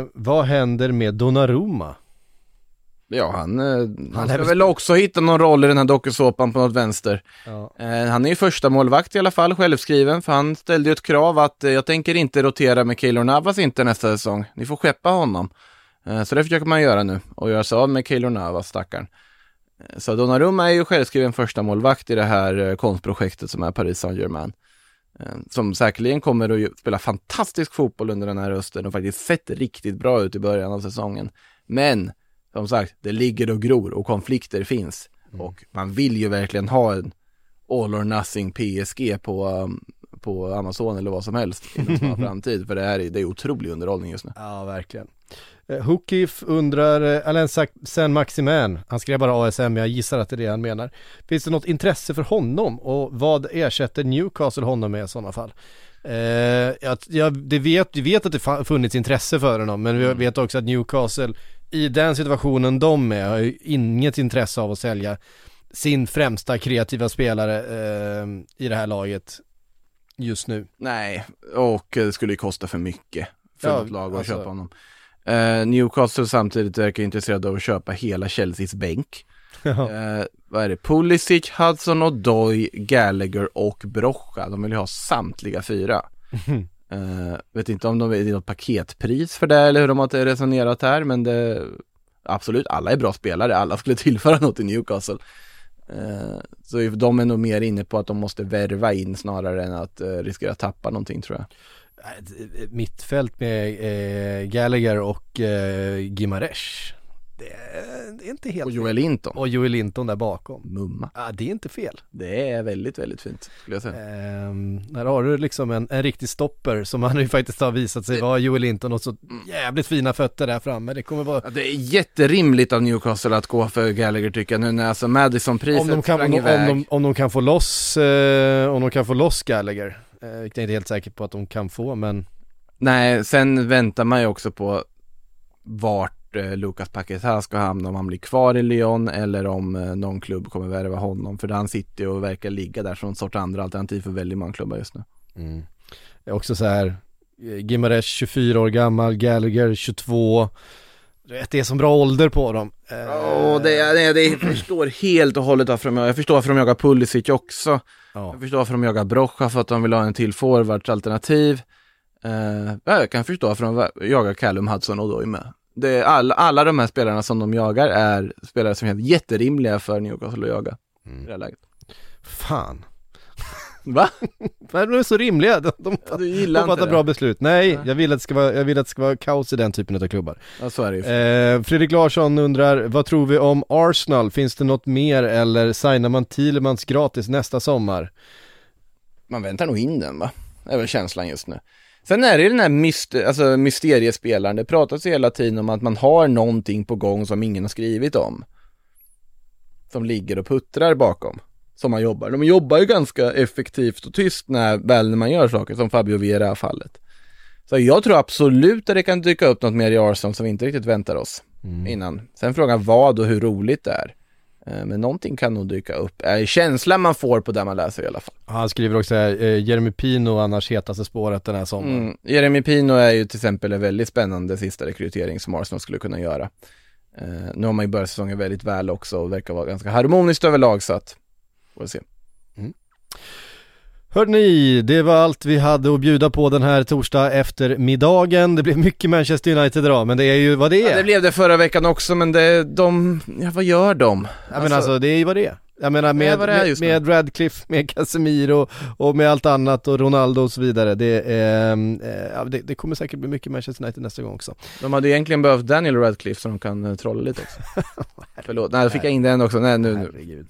Uh, vad händer med Donnarumma? Ja, han, eh, han Han ska väl också hitta någon roll i den här dokusåpan på något vänster. Ja. Eh, han är ju första målvakt i alla fall, självskriven, för han ställde ju ett krav att eh, jag tänker inte rotera med Keylor Navas inte nästa säsong. Ni får skeppa honom. Eh, så det försöker man göra nu och göra sig av med Keylor Navas, stackaren. Eh, så Donnarumma är ju självskriven första målvakt i det här eh, konstprojektet som är Paris Saint-Germain. Som säkerligen kommer att spela fantastisk fotboll under den här hösten och faktiskt sett riktigt bra ut i början av säsongen. Men som sagt, det ligger och gror och konflikter finns. Och man vill ju verkligen ha en all or nothing PSG på, um, på Amazon eller vad som helst i en snar framtid. För det här är, det är otrolig underhållning just nu. Ja, verkligen. Eh, Hookif undrar, eh, Alain Sac- Saint-Maximin, han skrev bara ASM, men jag gissar att det är det han menar. Finns det något intresse för honom och vad ersätter Newcastle honom med i sådana fall? Eh, jag, jag, det vet, vi vet att det funnits intresse för honom, men vi vet också att Newcastle i den situationen de är har ju inget intresse av att sälja sin främsta kreativa spelare eh, i det här laget just nu. Nej, och eh, det skulle ju kosta för mycket för Ja, något lag att alltså- köpa honom. Eh, Newcastle samtidigt verkar intresserade av att köpa hela Chelseas bänk. Eh, vad är det? Pulisic, Hudson Odoi, Gallagher och Brocha. De vill ju ha samtliga fyra. Uh, vet inte om de det är något paketpris för det eller hur de har resonerat här, men det absolut, alla är bra spelare, alla skulle tillföra något eh, i Newcastle. Uh, så de är nog mer inne på att de måste värva in snarare än att uh, riskera att tappa någonting tror jag. Mittfält med eh, Gallagher och eh, Gimaresh. Det är, inte helt Och Joel Linton. Och Joel Linton där bakom. Mumma. Ja, det är inte fel. Det är väldigt, väldigt fint skulle jag säga. Ehm, här har du liksom en, en riktig stopper som han ju faktiskt har visat sig vara Joel Linton och så jävligt fina fötter där framme. Det kommer vara Ja, det är jätterimligt av Newcastle att gå för Gallagher tycker jag nu när alltså Madison-priset om de, kan, om, sprang de, iväg. om, de, om de kan få loss, eh, om de kan få loss Gallagher. Eh, vilket jag inte är helt säker på att de kan få men Nej, sen väntar man ju också på vart Lucas Paquetá ska hamna, om han blir kvar i Lyon eller om eh, någon klubb kommer värva honom. För han sitter och verkar ligga där som en sorts andra alternativ för väldigt många klubbar just nu. Det är också så här, eh, Gimaresh 24 år gammal, Gallagher 22. Du vet, Det är som bra ålder på dem. Eh, Åh, det, det, det, förstår helt och hållet varför de, jag förstår varför de jagar Pulisic också. Ja. Jag förstår varför de jagar Brocha för att de vill ha en till forwardsalternativ. Uh, jag kan förstå varför de jagar Callum Hudson och då med. Det är alla, alla de här spelarna som de jagar är spelare som är jätterimliga för Newcastle att jaga i det här läget. Fan. Va? De är så rimliga, de, de, Ja, du gillar de fattar bra beslut. Nej, jag vill att det ska vara, jag vill att det ska vara kaos i den typen av klubbar. Ja, så är det ju. Eh, Fredrik Larsson undrar, vad tror vi om Arsenal? Finns det något mer eller signar man Thielemans gratis nästa sommar? Man väntar nog in den va? Det är väl känslan just nu. Sen är det ju den här myst- alltså, mysteriespelaren. Det pratas ju hela tiden om att man har någonting på gång som ingen har skrivit om. Som ligger och puttrar bakom. Som man jobbar. De jobbar ju ganska effektivt och tyst när, väl när man gör saker, som Fabio Vieira fallet. Så jag tror absolut att det kan dyka upp något mer i Arsenal som vi inte riktigt väntar oss innan. Sen frågan vad och hur roligt det är. Eh, Men någonting kan nog dyka upp. Är känslan man får på det man läser i alla fall. Han skriver också här, eh, Jeremy Pino annars hetaste spåret den här sommaren. Mm. Jeremy Pino är ju till exempel en väldigt spännande sista rekrytering som Arsenal skulle kunna göra. Eh, nu har man ju börjat säsongen väldigt väl också och verkar vara ganska harmoniskt överlag så att, får vi se. Hörrni, det var allt vi hade att bjuda på den här torsdag eftermiddagen. Det blev mycket Manchester United idag, men det är ju vad det är. Ja, det blev det förra veckan också men det, de, ja vad gör de? Ja men alltså det är ju vad det är. Jag menar med, med, nu. med Radcliffe, med Casemiro och med allt annat och Ronaldo och så vidare. Det, är, eh, det, det kommer säkert bli mycket Manchester United nästa gång också. De hade egentligen behövt Daniel Radcliffe så de kan eh, trolla lite också. Förlåt, nej då fick jag in den också, nej nu, nu. Herregud.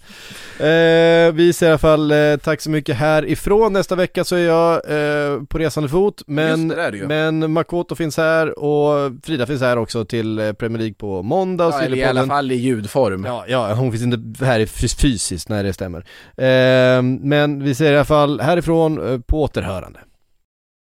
Eh, vi säger i alla fall eh, tack så mycket härifrån. Nästa vecka så är jag eh, på resande fot. Men, det, men Makoto finns här och Frida finns här också till eh, Premier League på måndag. Ja, eller i alla fall i ljudform. Ja, ja, hon finns inte här fys- fysiskt nej det stämmer. Eh, men vi säger i alla fall härifrån eh, på återhörande.